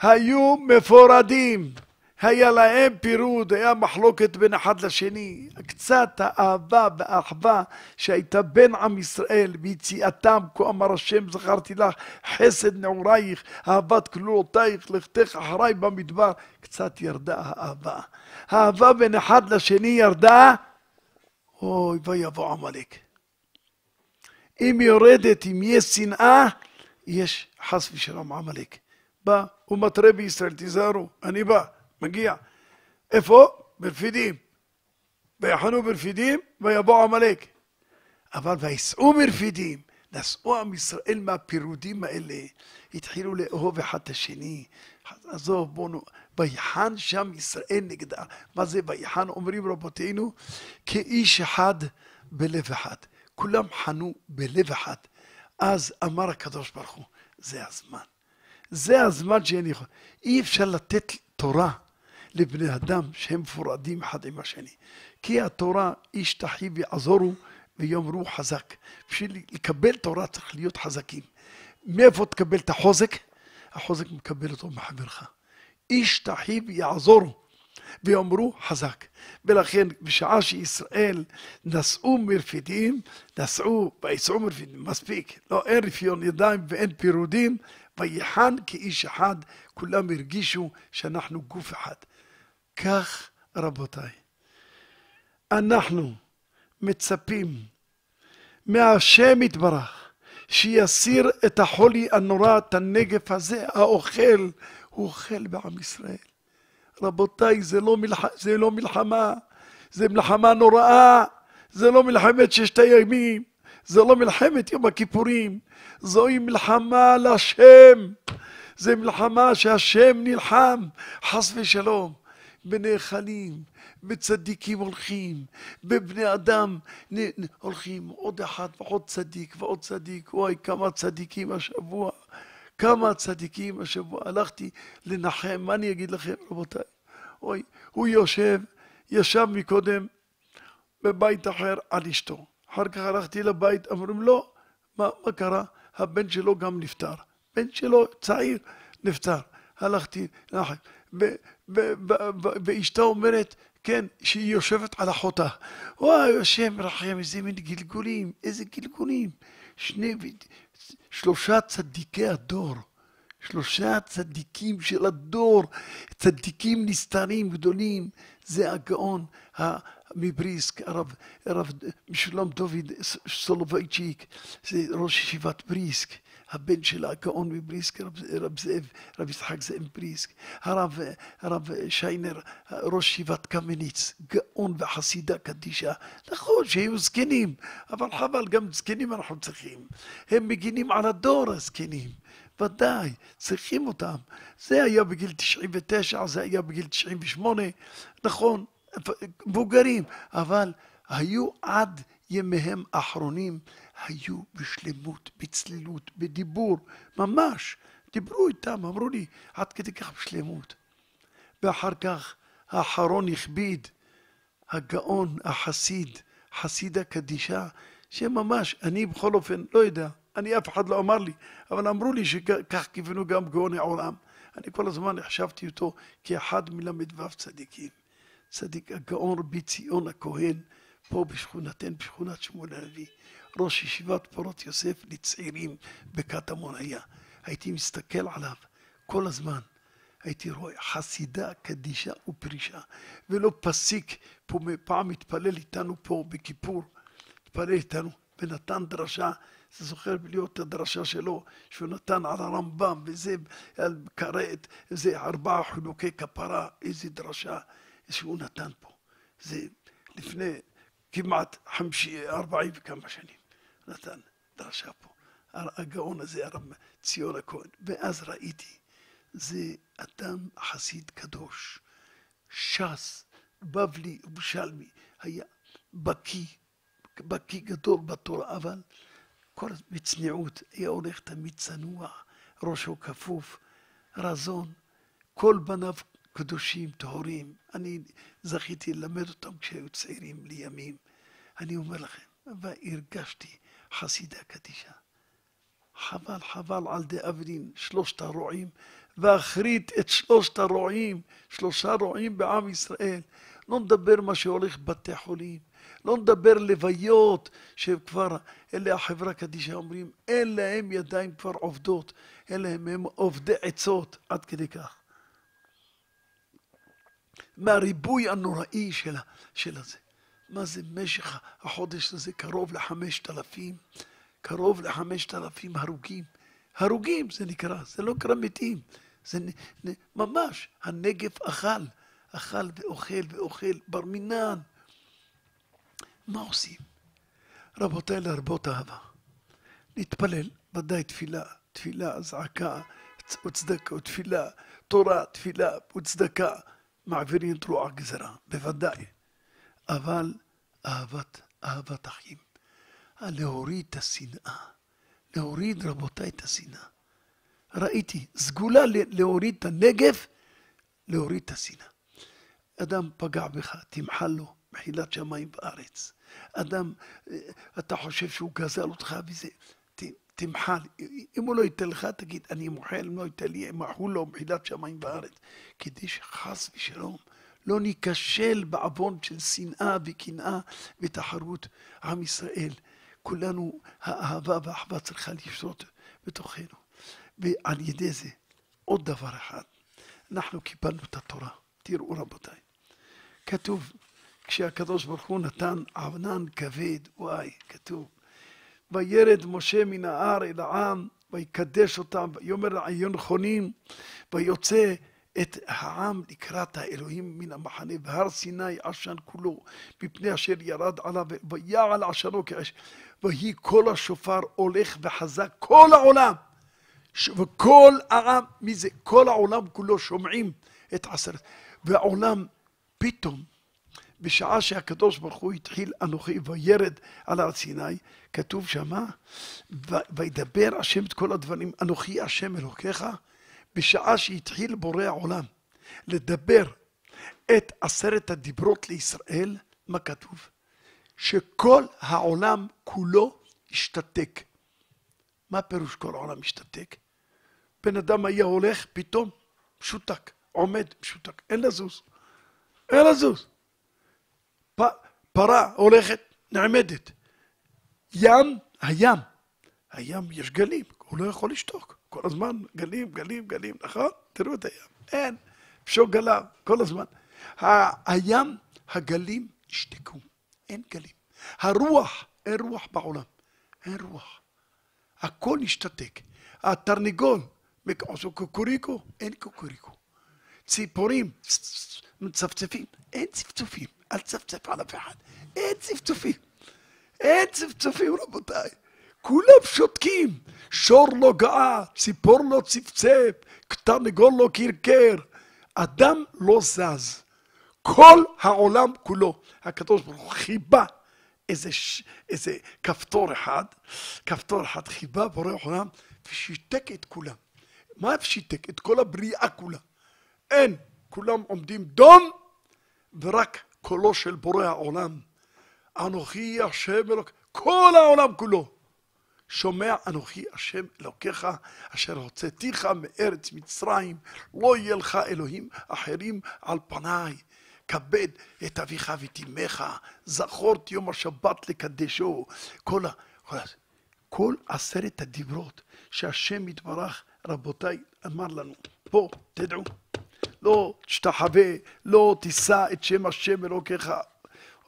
היו מפורדים. היה להם פירוד, היה מחלוקת בין אחד לשני. קצת האהבה והאחווה שהייתה בין עם ישראל ביציאתם, כה אמר השם זכרתי לך חסד נעורייך, אהבת כלולותייך, לכתך אחריי במדבר. קצת ירדה האהבה. האהבה בין אחד לשני ירדה, אוי ויבוא עמלק. אם יורדת, אם יש שנאה, יש חס ושלום עמלק. בא, הוא מתרה בישראל, תיזהרו, אני בא, מגיע. איפה? ברפידים. ויחנו ברפידים, ויבוא עמלק. אבל וייסעו מרפידים, נסעו עם ישראל מהפירודים האלה, התחילו לאהוב אחד את השני. עזוב, בואו, ויחן שם ישראל נגדה. מה זה ויחן? אומרים רבותינו, כאיש אחד בלב אחד. כולם חנו בלב אחד. אז אמר הקדוש ברוך הוא, זה הזמן. זה הזמן שאני יכול. אי אפשר לתת תורה לבני אדם שהם מפורדים אחד עם השני. כי התורה איש תחי ויעזורו ויאמרו חזק. בשביל לקבל תורה צריך להיות חזקים. מאיפה תקבל את החוזק? החוזק מקבל אותו מחברך. איש תחי ויעזורו ויאמרו חזק. ולכן בשעה שישראל נסעו מרפידים, נסעו ויצאו מרפידים, מספיק. לא, אין רפיון ידיים ואין פירודים, ויחן כאיש אחד, כולם הרגישו שאנחנו גוף אחד. כך, רבותיי, אנחנו מצפים מהשם יתברך שיסיר את החולי הנורא, את הנגף הזה, האוכל, הוא אוכל בעם ישראל. רבותיי, זה לא, מלח... זה לא מלחמה, זה מלחמה נוראה, זה לא מלחמת ששת הימים, זה לא מלחמת יום הכיפורים, זוהי מלחמה להשם, זה מלחמה שהשם נלחם, חס ושלום, בנאכלים, בצדיקים הולכים, בבני אדם נ, נ, הולכים, עוד אחד ועוד צדיק ועוד צדיק, וואי כמה צדיקים השבוע, כמה צדיקים השבוע, הלכתי לנחם, מה אני אגיד לכם רבותיי, אוי, הוא יושב, ישב מקודם בבית אחר על אשתו, אחר כך הלכתי לבית, אמרים לו, מה, מה קרה? הבן שלו גם נפטר, בן שלו צעיר נפטר, הלכתי לנחם, ואשתה אומרת, כן, שהיא יושבת על אחותה. וואי, השם רחם, איזה מין גלגולים, איזה גלגולים. שני, שלושה צדיקי הדור, שלושה צדיקים של הדור, צדיקים נסתרים גדולים, זה הגאון מבריסק, הרב, הרב משולם דוד סולובייצ'יק, זה ראש ישיבת בריסק. הבן של הגאון מבריסק, רב, רב זאב, רב יצחק זאב בריסק, הרב, הרב שיינר, ראש ישיבת קמניץ, גאון וחסידה קדישה. נכון שהיו זקנים, אבל חבל, גם זקנים אנחנו צריכים. הם מגינים על הדור הזקנים. ודאי, צריכים אותם. זה היה בגיל 99, זה היה בגיל 98, נכון, מבוגרים, אבל היו עד ימיהם האחרונים היו בשלמות, בצלילות, בדיבור, ממש. דיברו איתם, אמרו לי, עד כדי כך בשלמות. ואחר כך האחרון הכביד, הגאון, החסיד, חסיד הקדישה, שממש, אני בכל אופן, לא יודע, אני, אף אחד לא אמר לי, אבל אמרו לי שכך כיוונו גם גאוני העולם. אני כל הזמן החשבתי אותו כאחד מל"ו צדיקים. צדיק הגאון רבי ציון הכהן, פה בשכונתנו, בשכונת שמואל הנביא, ראש ישיבת פורות יוסף לצעירים בקטמון היה. הייתי מסתכל עליו כל הזמן. הייתי רואה חסידה, קדישה ופרישה, ולא פסיק, פעם התפלל איתנו פה בכיפור, התפלל איתנו ונתן דרשה, אתה זוכר להיות את הדרשה שלו, שהוא נתן על הרמב"ם, וזה על כרת, זה ארבעה חילוקי כפרה, איזה דרשה שהוא נתן פה. זה לפני כמעט חמישי, ארבעים וכמה שנים, נתן דרשה פה. הגאון הזה, הרב ציון הכהן. ואז ראיתי, זה אדם חסיד קדוש, ש"ס, בבלי, ירושלמי, היה בקיא, בקיא גדול בתורה, אבל כל בצניעות, היה הולך תמיד צנוע, ראשו כפוף, רזון, כל בניו קדושים, טהורים. אני זכיתי ללמד אותם כשהיו צעירים לימים. אני אומר לכם, והרגשתי חסידה קדישה. חבל, חבל על דה אבדין, שלושת הרועים, ואחרית את שלושת הרועים, שלושה רועים בעם ישראל. לא נדבר מה שהולך בבתי חולים, לא נדבר לוויות שכבר, אלה החברה קדישה אומרים, אין להם ידיים כבר עובדות, אין להם, הם עובדי עצות, עד כדי כך. מהריבוי הנוראי של, של הזה. מה זה משך החודש הזה? קרוב לחמשת אלפים, קרוב לחמשת אלפים הרוגים. הרוגים זה נקרא, זה לא נקרא מתים. זה נ, נ, ממש, הנגב אכל, אכל ואוכל ואוכל, בר מינן. מה עושים? רבותיי, להרבות אהבה. להתפלל, ודאי תפילה, תפילה, זעקה, וצדקה, תפילה, תורה, תפילה וצדקה, מעבירים את רוע הגזרה, בוודאי. אבל אהבת, אהבת אחים. להוריד את השנאה. להוריד, רבותיי, את השנאה. ראיתי, סגולה להוריד את הנגב, להוריד את השנאה. אדם פגע בך, תמחל לו, מחילת שמיים בארץ. אדם, אה, אתה חושב שהוא גזל אותך וזה, תמחל. אם הוא לא ייתן לך, תגיד, אני מוחל, אם לא ייתן לי, מחול לו מחילת שמיים בארץ. כדי שחס ושלום לא ניכשל בעוון של שנאה וקנאה ותחרות. עם ישראל, כולנו, האהבה והאחווה צריכה לשרות בתוכנו. ועל ידי זה, עוד דבר אחד, אנחנו קיבלנו את התורה. תראו רבותיי, כתוב, כשהקדוש ברוך הוא נתן ענן כבד, וואי, כתוב, וירד משה מן ההר אל העם, ויקדש אותם, ויאמר לעיון נכונים, ויוצא את העם לקראת האלוהים מן המחנה, והר סיני עשן כולו, מפני אשר ירד עליו, ויעל עשנו כאש, ויהי כל השופר הולך וחזק, כל העולם, וכל העם, מי זה? כל העולם כולו שומעים את עשרת, והעולם פתאום, בשעה שהקדוש ברוך הוא התחיל אנוכי וירד על הר סיני, כתוב שמה, וידבר השם את כל הדברים, אנוכי השם אלוקיך, בשעה שהתחיל בורא העולם לדבר את עשרת הדיברות לישראל, מה כתוב? שכל העולם כולו השתתק. מה פירוש כל העולם השתתק? בן אדם היה הולך, פתאום משותק, עומד, משותק, אין לזוז, אין לזוז. פ, פרה הולכת, נעמדת. ים, הים, הים יש גלים, הוא לא יכול לשתוק. כל הזמן גלים, גלים, גלים, נכון? תראו את הים. אין, פשוט גלה, כל הזמן. הים, הגלים השתקו, אין גלים. הרוח, אין רוח בעולם, אין רוח. הכל השתתק. התרנגול, עשו קוקוריקו, אין קוקוריקו. ציפורים, מצפצפים, אין צפצופים. אל תצפצף על אף אחד. אין צפצופים. אין צפצופים, רבותיי. כולם שותקים. שור לא גאה, ציפור לא צפצף, תרנגול לא קרקר. אדם לא זז. כל העולם כולו, הקדוש ברוך הוא חיבה איזה. איזה כפתור אחד, כפתור אחד חיבה בורא עולם ושיתק את כולם. מה שיתק? את כל הבריאה כולה. אין, כולם עומדים דום ורק קולו של בורא העולם. אנוכי השם אלוק, כל העולם כולו שומע אנוכי השם אלוקיך, אשר הוצאתיך מארץ מצרים, לא יהיה לך אלוהים אחרים על פניי. כבד את אביך ואת אמך, זכור את יום השבת לקדשו. כל, ה... כל, ה... כל עשרת הדיברות שהשם יתברך, רבותיי, אמר לנו, פה, תדעו, לא תשתחווה, לא תישא את שם השם אלוקיך.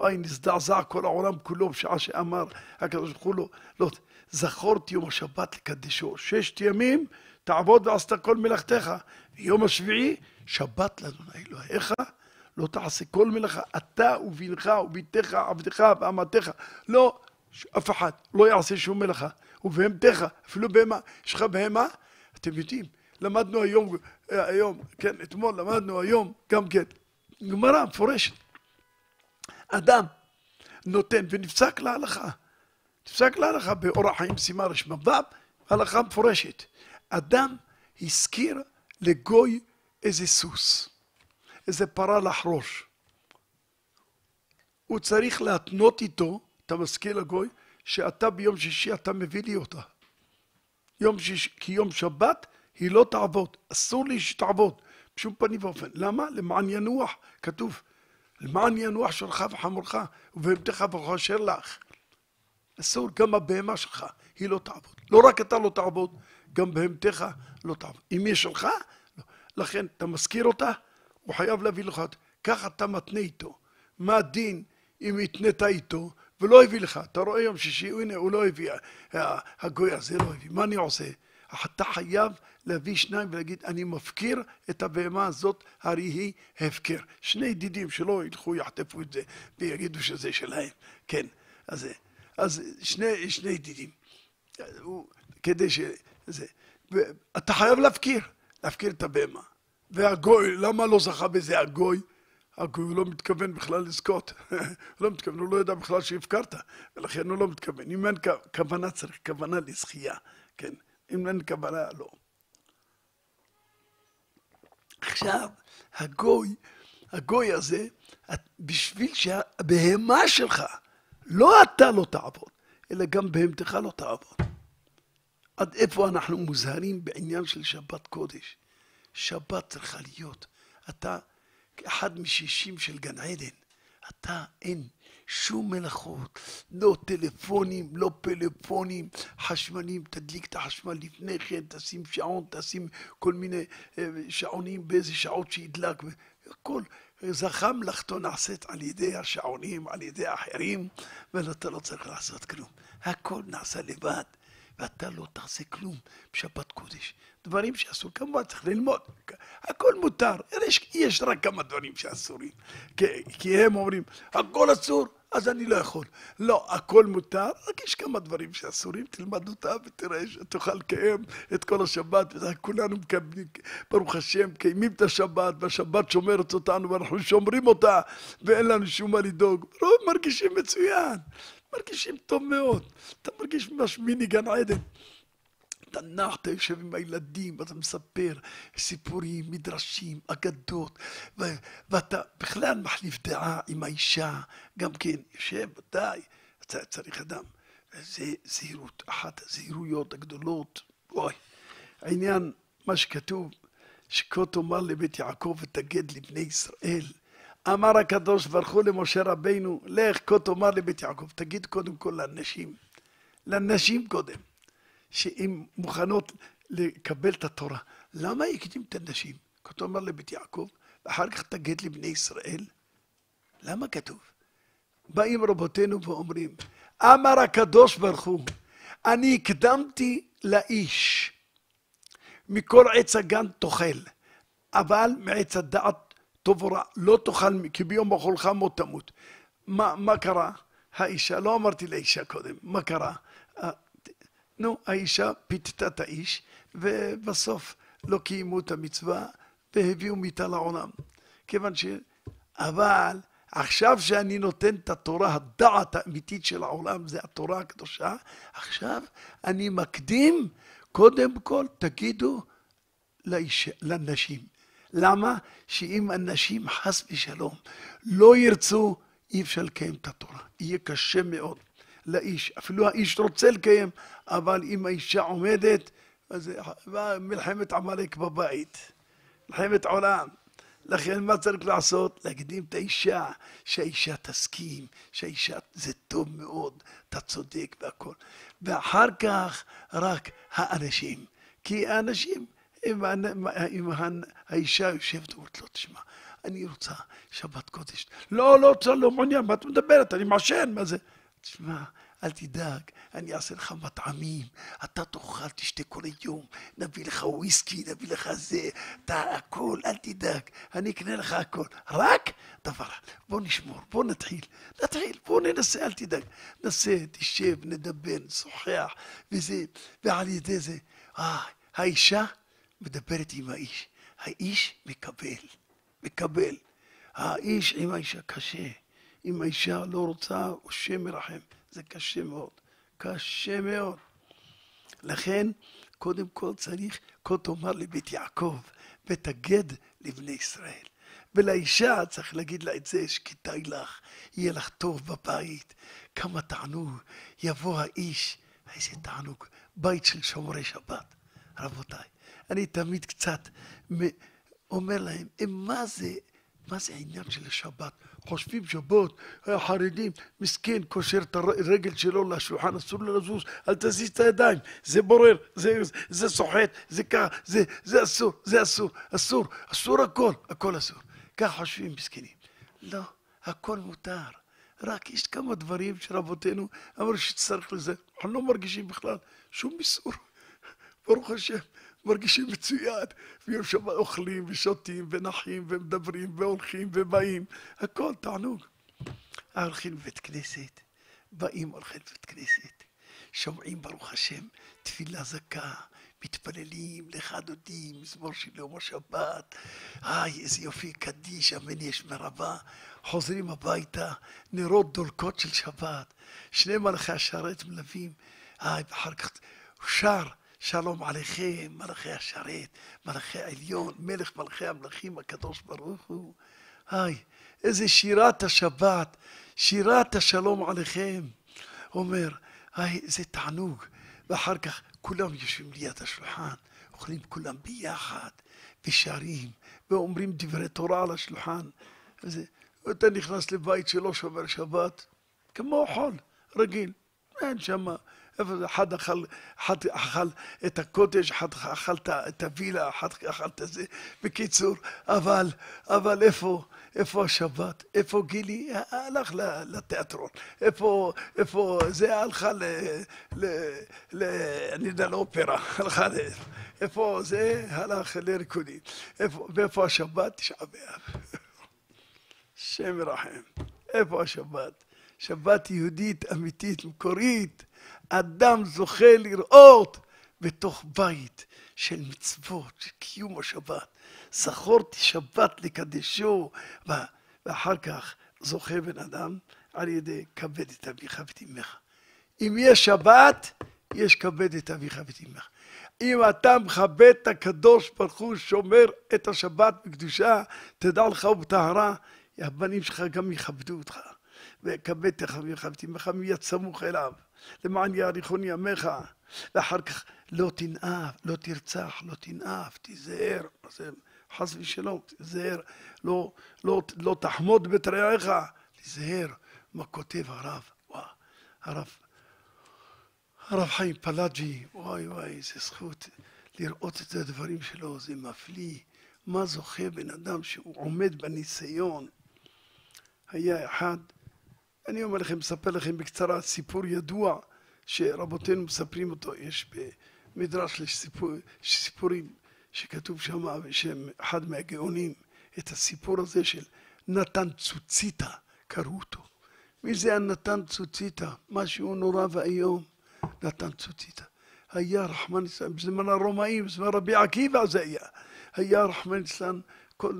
אוי, נזדעזע כל העולם כולו בשעה שאמר הקדוש ברוך הוא לו, לא, זכור את יום השבת לקדשו. ששת ימים תעבוד ועשת כל מלאכתך. יום השביעי, שבת לאדוני אלוהיך, לא תעשה כל מלאכה, אתה ובנך וביתך, עבדך ואמתך. לא, אף אחד לא יעשה שום מלאכה. ובהמתך, אפילו בהמה, יש לך בהמה? אתם יודעים, למדנו היום, היום, כן, אתמול למדנו היום, גם כן, גמרא מפורשת. אדם נותן ונפסק להלכה. נפסק להלכה באורח חיים סימה רשמ"ו, הלכה מפורשת. אדם השכיר לגוי איזה סוס, איזה פרה לחרוש. הוא צריך להתנות איתו, אתה מזכיר לגוי, שאתה ביום שישי אתה מביא לי אותה. יום שיש, כי יום שבת היא לא תעבוד, אסור לי שתעבוד, בשום פנים ואופן. למה? למען ינוח, כתוב. למען ינוח שלך וחמורך, ובהמתך וכושר לך. אסור, גם הבהמה שלך, היא לא תעבוד. לא רק אתה לא תעבוד, גם בהמתך לא תעבוד. אם היא שלך, לא. לכן, אתה מזכיר אותה, הוא חייב להביא לך אותה. ככה אתה מתנה איתו. מה הדין אם התנית איתו ולא הביא לך? אתה רואה יום שישי, הנה, הוא לא הביא, הגוי הזה לא הביא. מה אני עושה? אתה חייב להביא שניים ולהגיד, אני מפקיר את הבהמה הזאת, הרי היא הפקר. שני ידידים שלא ילכו, יחטפו את זה ויגידו שזה שלהם. כן, אז, אז שני, שני ידידים. כדי ש... זה. אתה חייב להפקיר, להפקיר את הבהמה. והגוי, למה לא זכה בזה הגוי? הגוי הוא לא מתכוון בכלל לזכות, הוא לא מתכוון, הוא לא יודע בכלל שהפקרת, ולכן הוא לא מתכוון. אם אין כוונה, צריך כוונה לזכייה, כן. אם אין כוונה, לא. עכשיו, הגוי, הגוי הזה, בשביל שהבהמה שלך, לא אתה לא תעבוד, אלא גם בהמתך לא תעבוד. עד איפה אנחנו מוזהרים בעניין של שבת קודש? שבת צריכה להיות. אתה כאחד משישים של גן עדן. אתה אין שום מלאכות, לא טלפונים, לא פלאפונים, חשמלים, תדליק את החשמל לפני כן, תשים שעון, תשים כל מיני אה, שעונים באיזה שעות שידלק, הכל. זכה מלאכתו נעשית על ידי השעונים, על ידי האחרים, ואתה לא צריך לעשות כלום. הכל נעשה לבד. ואתה לא תעשה כלום בשבת קודש. דברים שאסור, כמובן צריך ללמוד, הכל מותר, יש, יש רק כמה דברים שאסורים, כי, כי הם אומרים, הכל אסור, אז אני לא יכול. לא, הכל מותר, רק יש כמה דברים שאסורים, תלמד אותם ותראה שתוכל לקיים את כל השבת, וכולנו מקבלים, ברוך השם, קיימים את השבת, והשבת שומרת אותנו, ואנחנו שומרים אותה, ואין לנו שום מה לדאוג. מרגישים מצוין. מרגישים טוב מאוד. אתה מרגיש ממש מיני גן עדן. נח, אתה יושב עם הילדים, ואתה מספר סיפורים, מדרשים, אגדות, ו- ואתה בכלל מחליף דעה עם האישה, גם כן, יושב, ודאי, אתה צריך אדם. זה זהירות, אחת הזהירויות הגדולות. אוי, העניין, מה שכתוב, שכה תאמר לבית יעקב ותגד לבני ישראל. אמר הקדוש ברוך הוא למשה רבינו, לך כה תאמר לבית יעקב, תגיד קודם כל לנשים, לנשים קודם, שהן מוכנות לקבל את התורה. למה הקדים את הנשים? כה תאמר לבית יעקב, ואחר כך תגיד לבני ישראל. למה כתוב? באים רבותינו ואומרים, אמר הקדוש ברוך הוא, אני הקדמתי לאיש, מכל עץ הגן תאכל, אבל מעץ הדעת טוב או רע, לא תאכל, כי ביום אכולך מות תמות. מה, מה קרה? האישה, לא אמרתי לאישה קודם, מה קרה? נו, האישה פיתתה את האיש, ובסוף לא קיימו את המצווה, והביאו מיתה לעולם. כיוון ש... אבל עכשיו שאני נותן את התורה, הדעת האמיתית של העולם, זה התורה הקדושה, עכשיו אני מקדים, קודם כל תגידו לאיש, לנשים. למה? שאם אנשים חס ושלום לא ירצו, אי אפשר לקיים את התורה. יהיה קשה מאוד. לאיש. אפילו האיש רוצה לקיים, אבל אם האישה עומדת, אז מלחמת עמלק בבית. מלחמת עולם. לכן מה צריך לעשות? להקדים את האישה, שהאישה תסכים, שהאישה זה טוב מאוד, אתה צודק והכל. ואחר כך רק האנשים. כי האנשים, אם, אם האישה יושבת ואומרת לו, תשמע, אני רוצה שבת קודש. לא, לא, לא, לא מעוניין, מה את מדברת? אני מעשן, מה זה? תשמע, אל תדאג, אני אעשה לך מטעמים, אתה תאכל, תשתה כל היום, נביא לך וויסקי, נביא לך זה, אתה הכל, אל תדאג, אני אקנה לך הכל. רק דבר, בוא נשמור, בוא נתחיל, נתחיל, בוא ננסה, אל תדאג. נסה, תשב, נדבר, נשוחח, וזה, ועל ידי זה, אה, האישה מדברת עם האיש, האיש מקבל, מקבל. האיש עם האישה קשה. אם האישה לא רוצה, השם מרחם. זה קשה מאוד. קשה מאוד. לכן, קודם כל צריך, כה תאמר לבית יעקב, ותגד לבני ישראל. ולאישה צריך להגיד לה את זה, שכדאי לך, יהיה לך טוב בבית, כמה תענוג, יבוא האיש, איזה תענוג, בית של שומרי שבת. רבותיי, אני תמיד קצת אומר להם, מה זה, מה זה העניין של השבת? חושבים שבות, החרדים, מסכן, קושר את הרגל שלו לשולחן, אסור לו לזוז, אל תזיז את הידיים, זה בורר, זה, זה סוחט, זה כך, זה, זה אסור, זה אסור, אסור, אסור הכל, הכל אסור. כך חושבים מסכנים. לא, הכל מותר. רק יש כמה דברים שרבותינו אמרו שצריך לזה. אנחנו לא מרגישים בכלל שום איסור. ברוך השם. מרגישים מצוין, ויום שבת אוכלים ושותים ונחים ומדברים והולכים ובאים, הכל תענוג. הולכים לבית כנסת, באים הולכים לבית כנסת, שומעים ברוך השם תפילה זכה, מתפללים לך דודי, מזמור של יום השבת, איי איזה יופי קדיש, אמן יש מרבה, חוזרים הביתה, נרות דולקות של שבת, שני מלאכי השרת מלווים, איי ואחר כך שר שלום עליכם, מלאכי השרת, מלאכי העליון, מלך מלכי המלכים הקדוש ברוך הוא. היי, איזה שירת השבת, שירת השלום עליכם. אומר, היי, איזה תענוג. ואחר כך כולם יושבים ליד השולחן, אוכלים כולם ביחד, ושרים, ואומרים דברי תורה על השולחן. וזה, ואתה נכנס לבית שלא שומר שבת, כמו חול, רגיל. אין שמה אחד אכל, אחד אכל את הקוטג', אחד אכל את הווילה, אחד אכל את זה. בקיצור, אבל, אבל איפה, איפה השבת? איפה גילי? הלך לתיאטרון. איפה, איפה, זה הלכה ל... ל... ל... אני יודע, לאופרה. הלכה ל... איפה זה? הלך לריקודים. איפה, ואיפה השבת? תשעה באב. השם ירחם. איפה השבת? שבת יהודית, אמיתית, מקורית. אדם זוכה לראות בתוך בית של מצוות, של קיום השבת. זכורתי שבת לקדשו, ואחר כך זוכה בן אדם על ידי כבד את אביך ואת אמך. אם יש שבת, יש כבד את אביך ואת אמך. אם אתה מכבד את הקדוש ברוך הוא, שומר את השבת בקדושה, תדע לך ובטהרה, הבנים שלך גם יכבדו אותך. וכבד ואת אמך מיד סמוך אליו. למען יאריכון ימיך, ואחר כך לא תנאף, לא תרצח, לא תנאף, תיזהר, חס ושלום, תיזהר, לא, לא, לא תחמוד בתרעיך, תיזהר, מה כותב הרב, וואו, הרב, הרב חיים פלאג'י, וואי וואי, איזה זכות לראות את הדברים שלו, זה מפליא, מה זוכה בן אדם שהוא עומד בניסיון. היה אחד אני אומר לכם, מספר לכם בקצרה סיפור ידוע שרבותינו מספרים אותו, יש במדרש לסיפור, סיפורים שכתוב שם בשם אחד מהגאונים את הסיפור הזה של נתן צוציתא, קראו אותו. מי זה הנתן צוציתא? משהו נורא ואיום. נתן צוציתא. היה רחמן אסלאם, בזמן הרומאים, בזמן רבי עקיבא זה היה. היה רחמן אסלאם,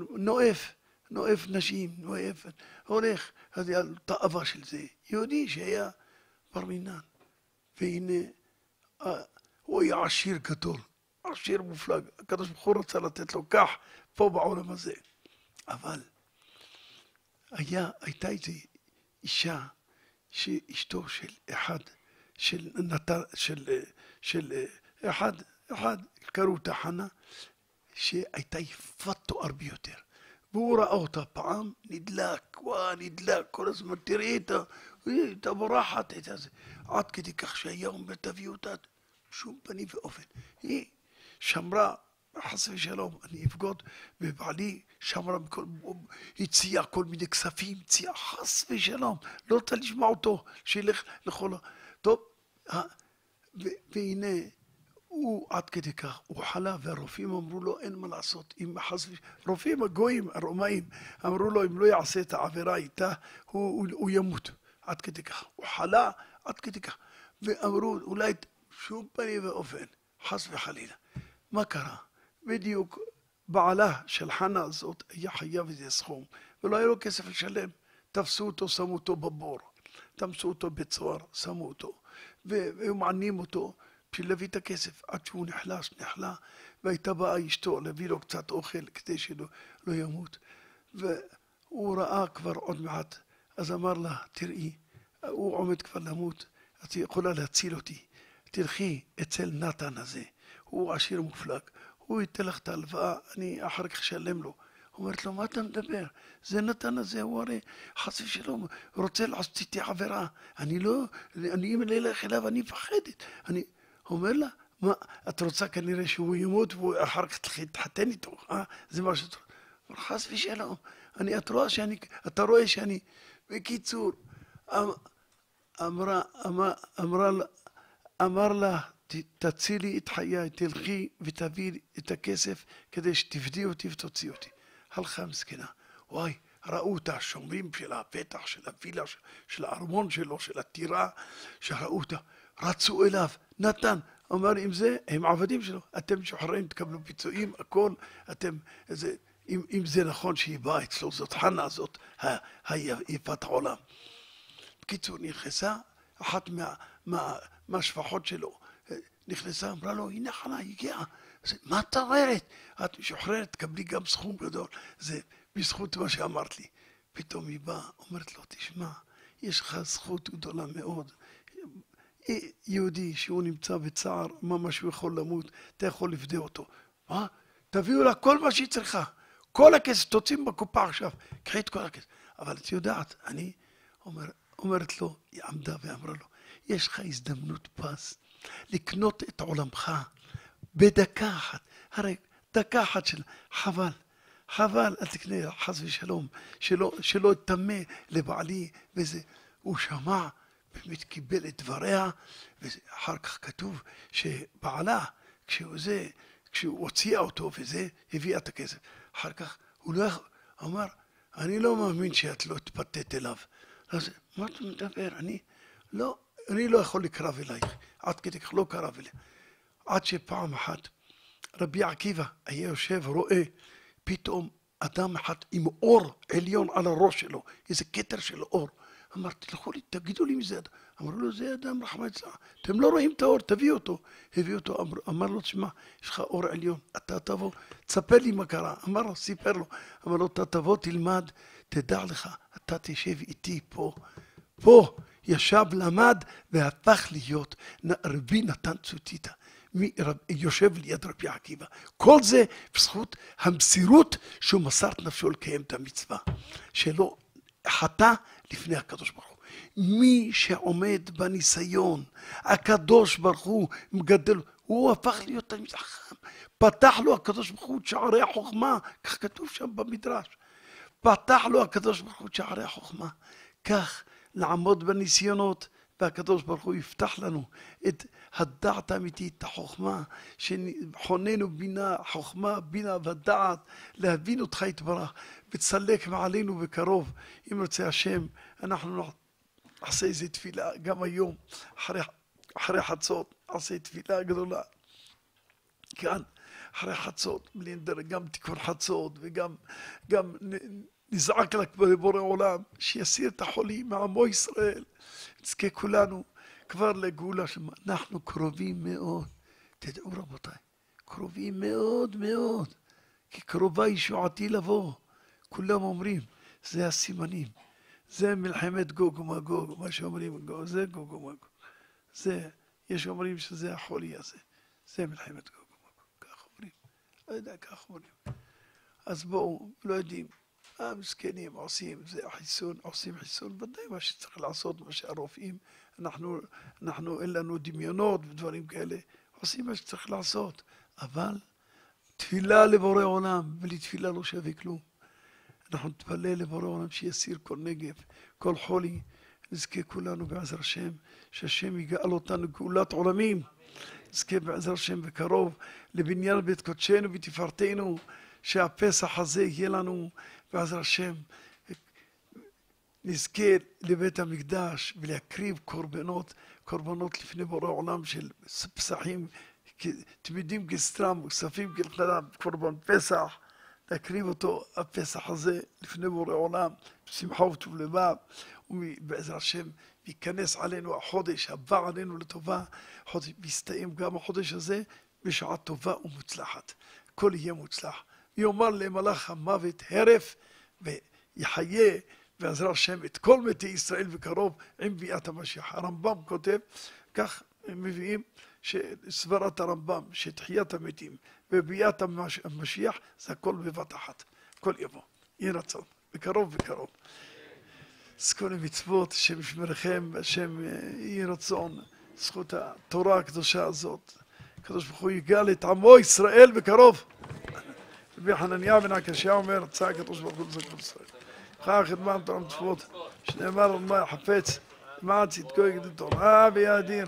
נואף, נואף נשים, נואף, הולך. אז היה תאווה של זה. יהודי שהיה בר מינן. והנה, אה, הוא היה עשיר גדול, עשיר מופלג. הקדוש ברוך הוא רצה לתת לו כך פה בעולם הזה. אבל היה, הייתה איזו אישה שאשתו של אחד, של נתן, של, של אחד, אחד, קראו אותה חנה, שהייתה יפת תואר ביותר. והוא ראה אותה פעם, נדלק, וואו, נדלק, כל הזמן, תראי את ה... הייתה בורחת, הייתה זה. עד כדי כך שהיה אומר, תביאו אותה, בשום פנים ואופן. היא שמרה, חס ושלום, אני אבגוד, ובעלי שמרה, בכל, הציע כל מיני כספים, הציע חס ושלום, לא רוצה לשמוע אותו, שילך לכל ה... טוב, והנה, הוא עד כדי כך, הוא חלה, והרופאים אמרו לו, אין מה לעשות, אם חס רופאים הגויים, הרומאים, אמרו לו, אם לא יעשה את העבירה איתה, הוא, הוא, הוא ימות. עד כדי כך. הוא חלה עד כדי כך. ואמרו, אולי שום פנים ואופן, חס וחלילה. מה קרה? בדיוק בעלה של חנה הזאת היה חייב איזה סכום, ולא היה לו כסף לשלם. תפסו אותו, שמו אותו בבור. תמסו אותו בצוהר, שמו אותו. והיו מענים אותו בשביל להביא את הכסף. עד שהוא נחלש, נחלה, והייתה באה אשתו להביא לו קצת אוכל כדי שלא לא ימות. והוא ראה כבר עוד מעט אז אמר לה, תראי, הוא עומד כבר למות, את יכולה להציל אותי. תלכי אצל נתן הזה, הוא עשיר מופלג, הוא ייתן לך את ההלוואה, אני אחר כך אשלם לו. אומרת לו, מה אתה מדבר? זה נתן הזה, הוא הרי חס ושלום רוצה לעשות איתי עבירה. אני לא, אני אם אלך אליו, אני מפחדת. אני אומר לה, מה, את רוצה כנראה שהוא ימות ואחר כך תתחתן איתו, אה? זה מה שאת רוצה. חס ושלום, אני, את רואה שאני, אתה רואה שאני בקיצור, אמ, אמרה, אמרה, אמרה, אמר לה, תצילי את חיי, תלכי ותביאי את הכסף כדי שתפדי אותי ותוציא אותי. הלכה מסכנה. וואי, ראו אותה, השומרים של הפתח, של הווילה, של הארמון שלו, של הטירה, שראו אותה, רצו אליו, נתן, אמר אם זה, הם עבדים שלו, אתם משוחררים, תקבלו פיצויים, הכל, אתם, זה, אם, אם זה נכון שהיא באה אצלו, זאת חנה, זאת היפת העולם. בקיצור, נכנסה, אחת מה, מה, מהשפחות שלו, נכנסה, אמרה לו, הנה חנה, הגיעה. מה את אומרת? את משוחררת, תקבלי גם סכום גדול. זה בזכות מה שאמרת לי. פתאום היא באה, אומרת לו, תשמע, יש לך זכות גדולה מאוד. יהודי שהוא נמצא בצער, ממש הוא יכול למות, אתה יכול לפדה אותו. מה? תביאו לה כל מה שהיא צריכה. כל הכסף, תוציאו בקופה עכשיו, קחי את כל הכסף. אבל את יודעת, אני אומר, אומרת לו, היא עמדה ואמרה לו, יש לך הזדמנות פז לקנות את עולמך בדקה אחת. הרי דקה אחת של חבל, חבל, אל תקנה חס ושלום, שלא, שלא יטמא לבעלי וזה. הוא שמע, באמת קיבל את דבריה, ואחר כך כתוב שבעלה, כשהוא זה, כשהוא הוציאה אותו וזה, הביאה את הכסף. אחר כך הוא לא יכול, אמר, אני לא מאמין שאת לא התפתית אליו. אז מה אתה מדבר? אני לא, אני לא יכול לקרב אלייך. עד כדי כך לא קרב אליה. עד שפעם אחת רבי עקיבא היה יושב, רואה פתאום אדם אחד עם אור עליון על הראש שלו, איזה כתר של אור. אמרתי, תלכו לי, תגידו לי מי זה אדם. אמרו לו, זה אדם רחמי אצלך. אתם לא רואים את האור, תביאו אותו. הביא אותו, אמר, אמר לו, תשמע, יש לך אור עליון, אתה תבוא, תספר לי מה קרה. אמר לו, סיפר לו. אמר לו, אתה תבוא, תלמד, תדע לך, אתה תשב איתי פה. פה ישב, למד, והפך להיות רבי נתן צוטיטה. מי רב, יושב ליד רבי עקיבא. כל זה בזכות המסירות שהוא מסר את נפשו לקיים את המצווה. שלא חטא לפני הקדוש ברוך הוא. מי שעומד בניסיון, הקדוש ברוך הוא מגדל, הוא הפך להיות תלמיד חכם. פתח לו הקדוש ברוך הוא את שערי החוכמה, כך כתוב שם במדרש. פתח לו הקדוש ברוך הוא את שערי החוכמה. כך לעמוד בניסיונות, והקדוש ברוך הוא יפתח לנו את הדעת האמיתית, את החוכמה, שחוננו בינה, חוכמה, בינה ודעת, להבין אותך יתברך, וצלק מעלינו בקרוב. אם רוצה השם, אנחנו נעשה איזה תפילה, גם היום, אחרי, אחרי חצות, נעשה תפילה גדולה. כאן, אחרי חצות, גם תיקון חצות וגם גם נזעק לבורא עולם, שיסיר את החולים מעמו ישראל. נזכה כולנו כבר לגאולה. אנחנו קרובים מאוד. תדעו רבותיי, קרובים מאוד מאוד, כי קרובה ישועתי לבוא. כולם אומרים, זה הסימנים. זה מלחמת גוג ומגוג, מה שאומרים, זה גוג ומגוג. זה, יש אומרים שזה החולי הזה. זה מלחמת גוג ומגוג. כך אומרים. לא יודע, כך אומרים. אז בואו, לא יודעים. המסכנים עושים, זה החיסון, עושים חיסון, ודאי מה שצריך לעשות, מה שהרופאים, אנחנו, אנחנו, אין לנו דמיונות ודברים כאלה, עושים מה שצריך לעשות, אבל תפילה לבורא עולם, בלי תפילה לא שווה כלום. אנחנו נתפלל לבורא עולם שיסיר כל נגף, כל חולי, נזכה כולנו בעזר השם, שהשם יגאל אותנו גאולת עולמים. נזכה בעזר השם בקרוב לבניין בית קודשנו ותפארתנו, שהפסח הזה יהיה לנו בעזר השם. נזכה לבית המקדש ולהקריב קורבנות, קורבנות לפני בורא עולם של פסחים, תמידים כסטרם וכספים ככללם, קורבן פסח, להקריב אותו, הפסח הזה, לפני בורא עולם, בשמחה וטוב לבב, ובעזר השם ייכנס עלינו החודש, הבא עלינו לטובה, חודש, ויסתיים גם החודש הזה בשעה טובה ומוצלחת. הכל יהיה מוצלח. ויאמר למלאך המוות הרף, ויחיה בעזר השם את כל מתי ישראל בקרוב עם ביאת המשיח. הרמב"ם כותב, כך מביאים סברת הרמב"ם, שתחיית המתים וביאת המשיח זה הכל בבת אחת, הכל יבוא, יהי רצון, בקרוב בקרוב. אז כל המצוות, השם ישמרכם, השם יהי רצון, זכות התורה הקדושה הזאת. הקדוש ברוך הוא יגאל את עמו ישראל בקרוב. רבי חנניה בן הקשיא אומר, רצה הקדוש ברוך הוא לזכות ישראל. אחר חדמן תורה מצוות, שנאמר על מה חפץ, מה צדקו יגדל תורה ויאדיר.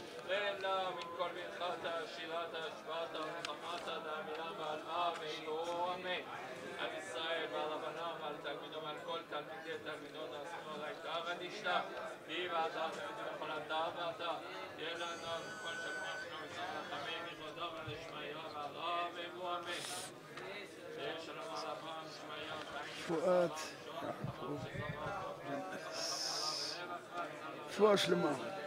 אלא מכל מלכתה, שירתה, השפעתה, מלחמתה, דאמינה ועלמה, וידעו אמן. על ישראל ועל הבנם ועל תלמידו ועל כל תלמידי תלמידו נעשינו עלי תחת נשלח. היא ואתה תלמידים אתה ואתה. תהיה לנו כל שבוע שלנו וצריך לחמים מכבודו ולשמעיה ועלה ויבוא אמן. תהיה שלום על אברהם, שמעיה, פואד, רפואה שלמה.